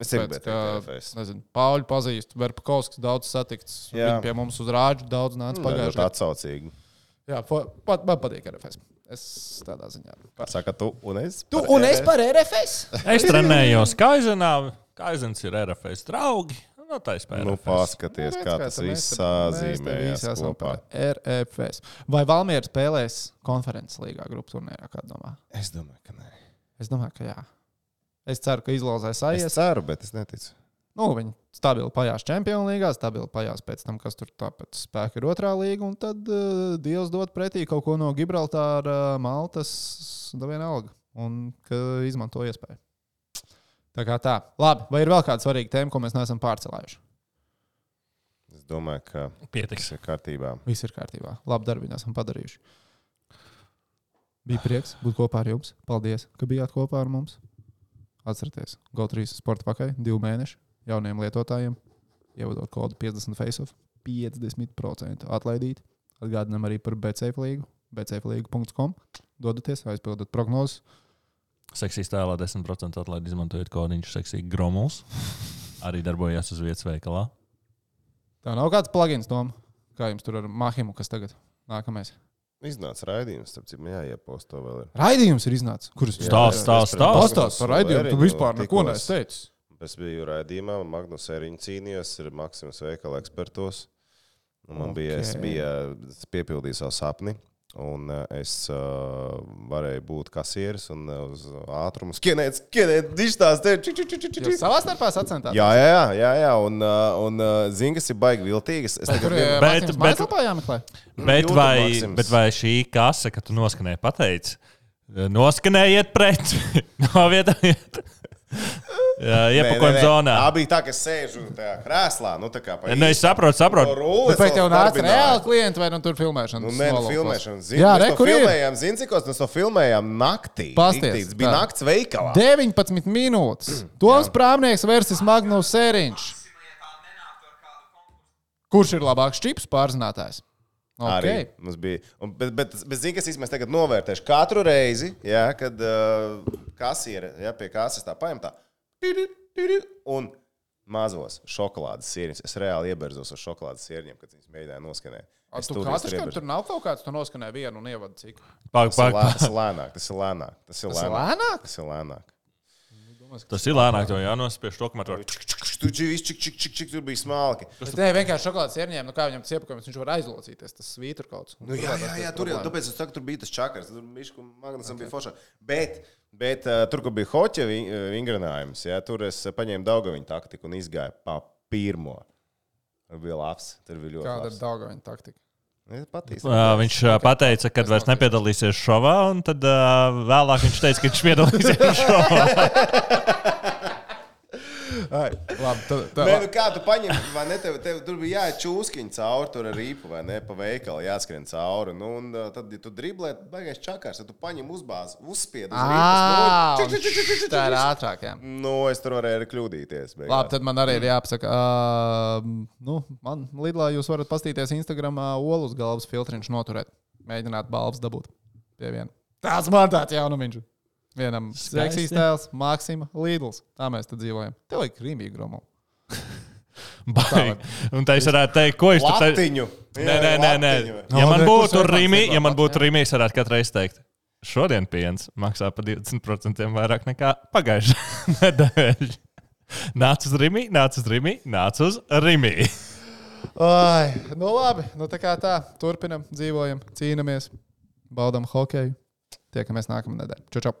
Es arī gribēju Pauļu pazīst, Verpakovskis daudz satikts. Jā. Viņi pie mums uz rāģu daudz nāca Tā pagājušajā ir atsaucīgi. Jā, pat, man patīk RFS. Es tādā ziņā. Saka, tu un es. Tu par un es RFS. par RFS. Es trenējos Kaizenā. Kaizens ir RFS draugi. Nu, tā ir spēle. Nu, paskaties, kā tas viss sazīmējas kopā. RFS. Vai Valmiera spēlēs konferences līgā grupu turnīrā, kā domā? Es domāju, ka nē. Es domāju, ka jā. Es ceru, ka izlauzēs Es aizies. ceru, bet es neticu. Nu, viņi stabili pajās čempionu līgā, stabili pajās pēc tam, kas tur tāpēc spēka ir otrā līga. Un tad uh, Dievs dod pretī kaut ko no Gibraltāra, Maltas, da vienalga. Un ka izmanto iespēju. Tā kā tā. Labi, vai ir vēl kāda svarīga tēma, ko mēs neesam pārcelējuši? Es domāju, ka Pietiks. tas ir kārtībā. Viss ir kārtībā. Labi darbi esam padarījuši. Bija prieks būt kopā ar jums. Paldies, ka bijāt kopā ar mums. Atcerieties, GO3 sporta pakai divu mēnešu jauniem lietotājiem. Ievadot kodu 50 FaceOff, 50% atlaidīt. Atgādinām arī par BCF līgu, bcflīgu.com. Dodaties, aizpildat prognozes. Seksīs tēlā 10% atlaidi izmantojot kodiņu seksīgi gromuls. Arī darbojās uz vietas veikalā. Tā nav kāds plugins, Tom, kā jums tur ar Mahimu, kas tagad nākamais. Iznāca raidījums, tāpēc man jāiepost to vēl. Ir. Raidījums ir iznācis. Jā, stāsts, es stāsts. Pastāst par raidījumu. Tu vispār neko neesi teicis. Es biju raidījumā, Magnus Eriņš cīnījās, ir Maksims veikala ekspertos. Un Man okay. bija, es biju, es piepildīju savu sapni. Un uh, es uh, varēju būt kasieris un uh, uz ātrumu skienēt, skienēt, dižtās. Jūs savā starpā sacensties. Jā, jā, jā, jā, jā. Un, uh, un uh, zini, kas ir baigi viltīgas. Es tagad ir vien- Bet- bet, bet- bet, jāmeklē. Bet vai, bet vai šī kasa, ka tu noskanēji, pateici, noskanējiet pret, novietojiet iepakojuma zonā? Tā bija tā, ka es sēžu tajā krēslā. Nu, tā kā pa Nu, es saprotu, saprotu. To rulli es Bet tev nāca darbināju. reāli klienti vai nu tur filmēšana? Nu, nē, nu, filmēšana. Zini, Jā, re, kur filmējām, zini, cik mēs to filmējām naktī. Pasties, bija tā. nakts veikalā. 19 minūtes. Toms Prāmnieks versus Magnus Sēriņš. Kurš ir labāks čips pārzinātājs? Arī Okay. mums bija. Un, bet, bet, bet zini, kas īstenībā tagad novērtēšu katru reizi, ja, kad uh, kasiere ja, pie kases tā paņem tā. tiri, tiri, Un mazos šokolādes sēriņus. Es reāli ieberzos ar šokolādes sēriņiem, kad viņas mēģināja noskanēt. A, Es Tu tur katrs, iestriebu. ka tur nav kaut kāds, tu noskanēji vienu un ievadi cik. Tas pag, lē- tas ir lēnāk, tas ir lēnāk. Tas ir Tas ir lēnāk. Tas ir lēnāk. tas ir lēnāk, to jānospiež to, kamēr to Tur tur bija smalki. Bet nē, vienkārši šokolādes ierņēma, nu kā viņam tas iepakojums, viņš var aizlocīties, tas svītur kaut kas. Nu, jā, jā, jā, tur jau tāpēc es saku, tur bija tas čakars, tur bija Magnusam okay. bija forša. Bet, bet uh, tur, kur bija hoķa uh, vingrinājums, jā, tur es uh, paņēmu Daugaviņu taktiku un izgāju pa pirmo. Tur bija labs, tur bija ļoti Kāda ir labs. Daugaviņa taktika? Es patīk. Uh, viņš uh, pateica, ka vairs nepiedalīsies šovā, un tad uh, vēlāk viņš teica, ka viņš piedalīsies šovā. Ai, Labi, tu, tu, Nē, nu kā tu paņem, vai ne? Tev, tev tur bija jāiet čūskiņa cauri, tur ar rīpu, vai ne? Pa veikalu jāskrien cauri. Nu, un tad, ja tu driblē, baigais čakars, tad tu paņem uzbāzi, uzspied uz rīpas. Nu, tā ir ātrāk. Jā. nu, es tur varēju arī kļūdīties. beigās. Labi, tad man arī ir jāpasaka, uh, nu, man Lidlā jūs varat paskatīties Instagram olu uz galvas filtriņš noturēt. Mēģināt balvas dabūt pie viena. Tas man tāds jaunumiņš. Vienam seksīs tēls, Maksima, Lidls. Tā mēs te dzīvojam. Tev vajag krīmīgi gromu. Baigi. Un tā es varētu teikt, ko es tur teicu. Latiņu. Nē, nē, nē, nē. Ja man būtu rīmi, ja man ir būtu rīmi, es varētu katru reizi teikt. Šodien piens maksā par 20% vairāk nekā pagājušā nedēļa. Nāc uz rīmi, nāc uz rīmi, nāc uz rīmi. Ai, nu labi, nu tā kā tā. Turpinam, dzīvojam, cīnāmies, baudām hokeju. Tiekamies nākamā nedēļa. Čau, čau!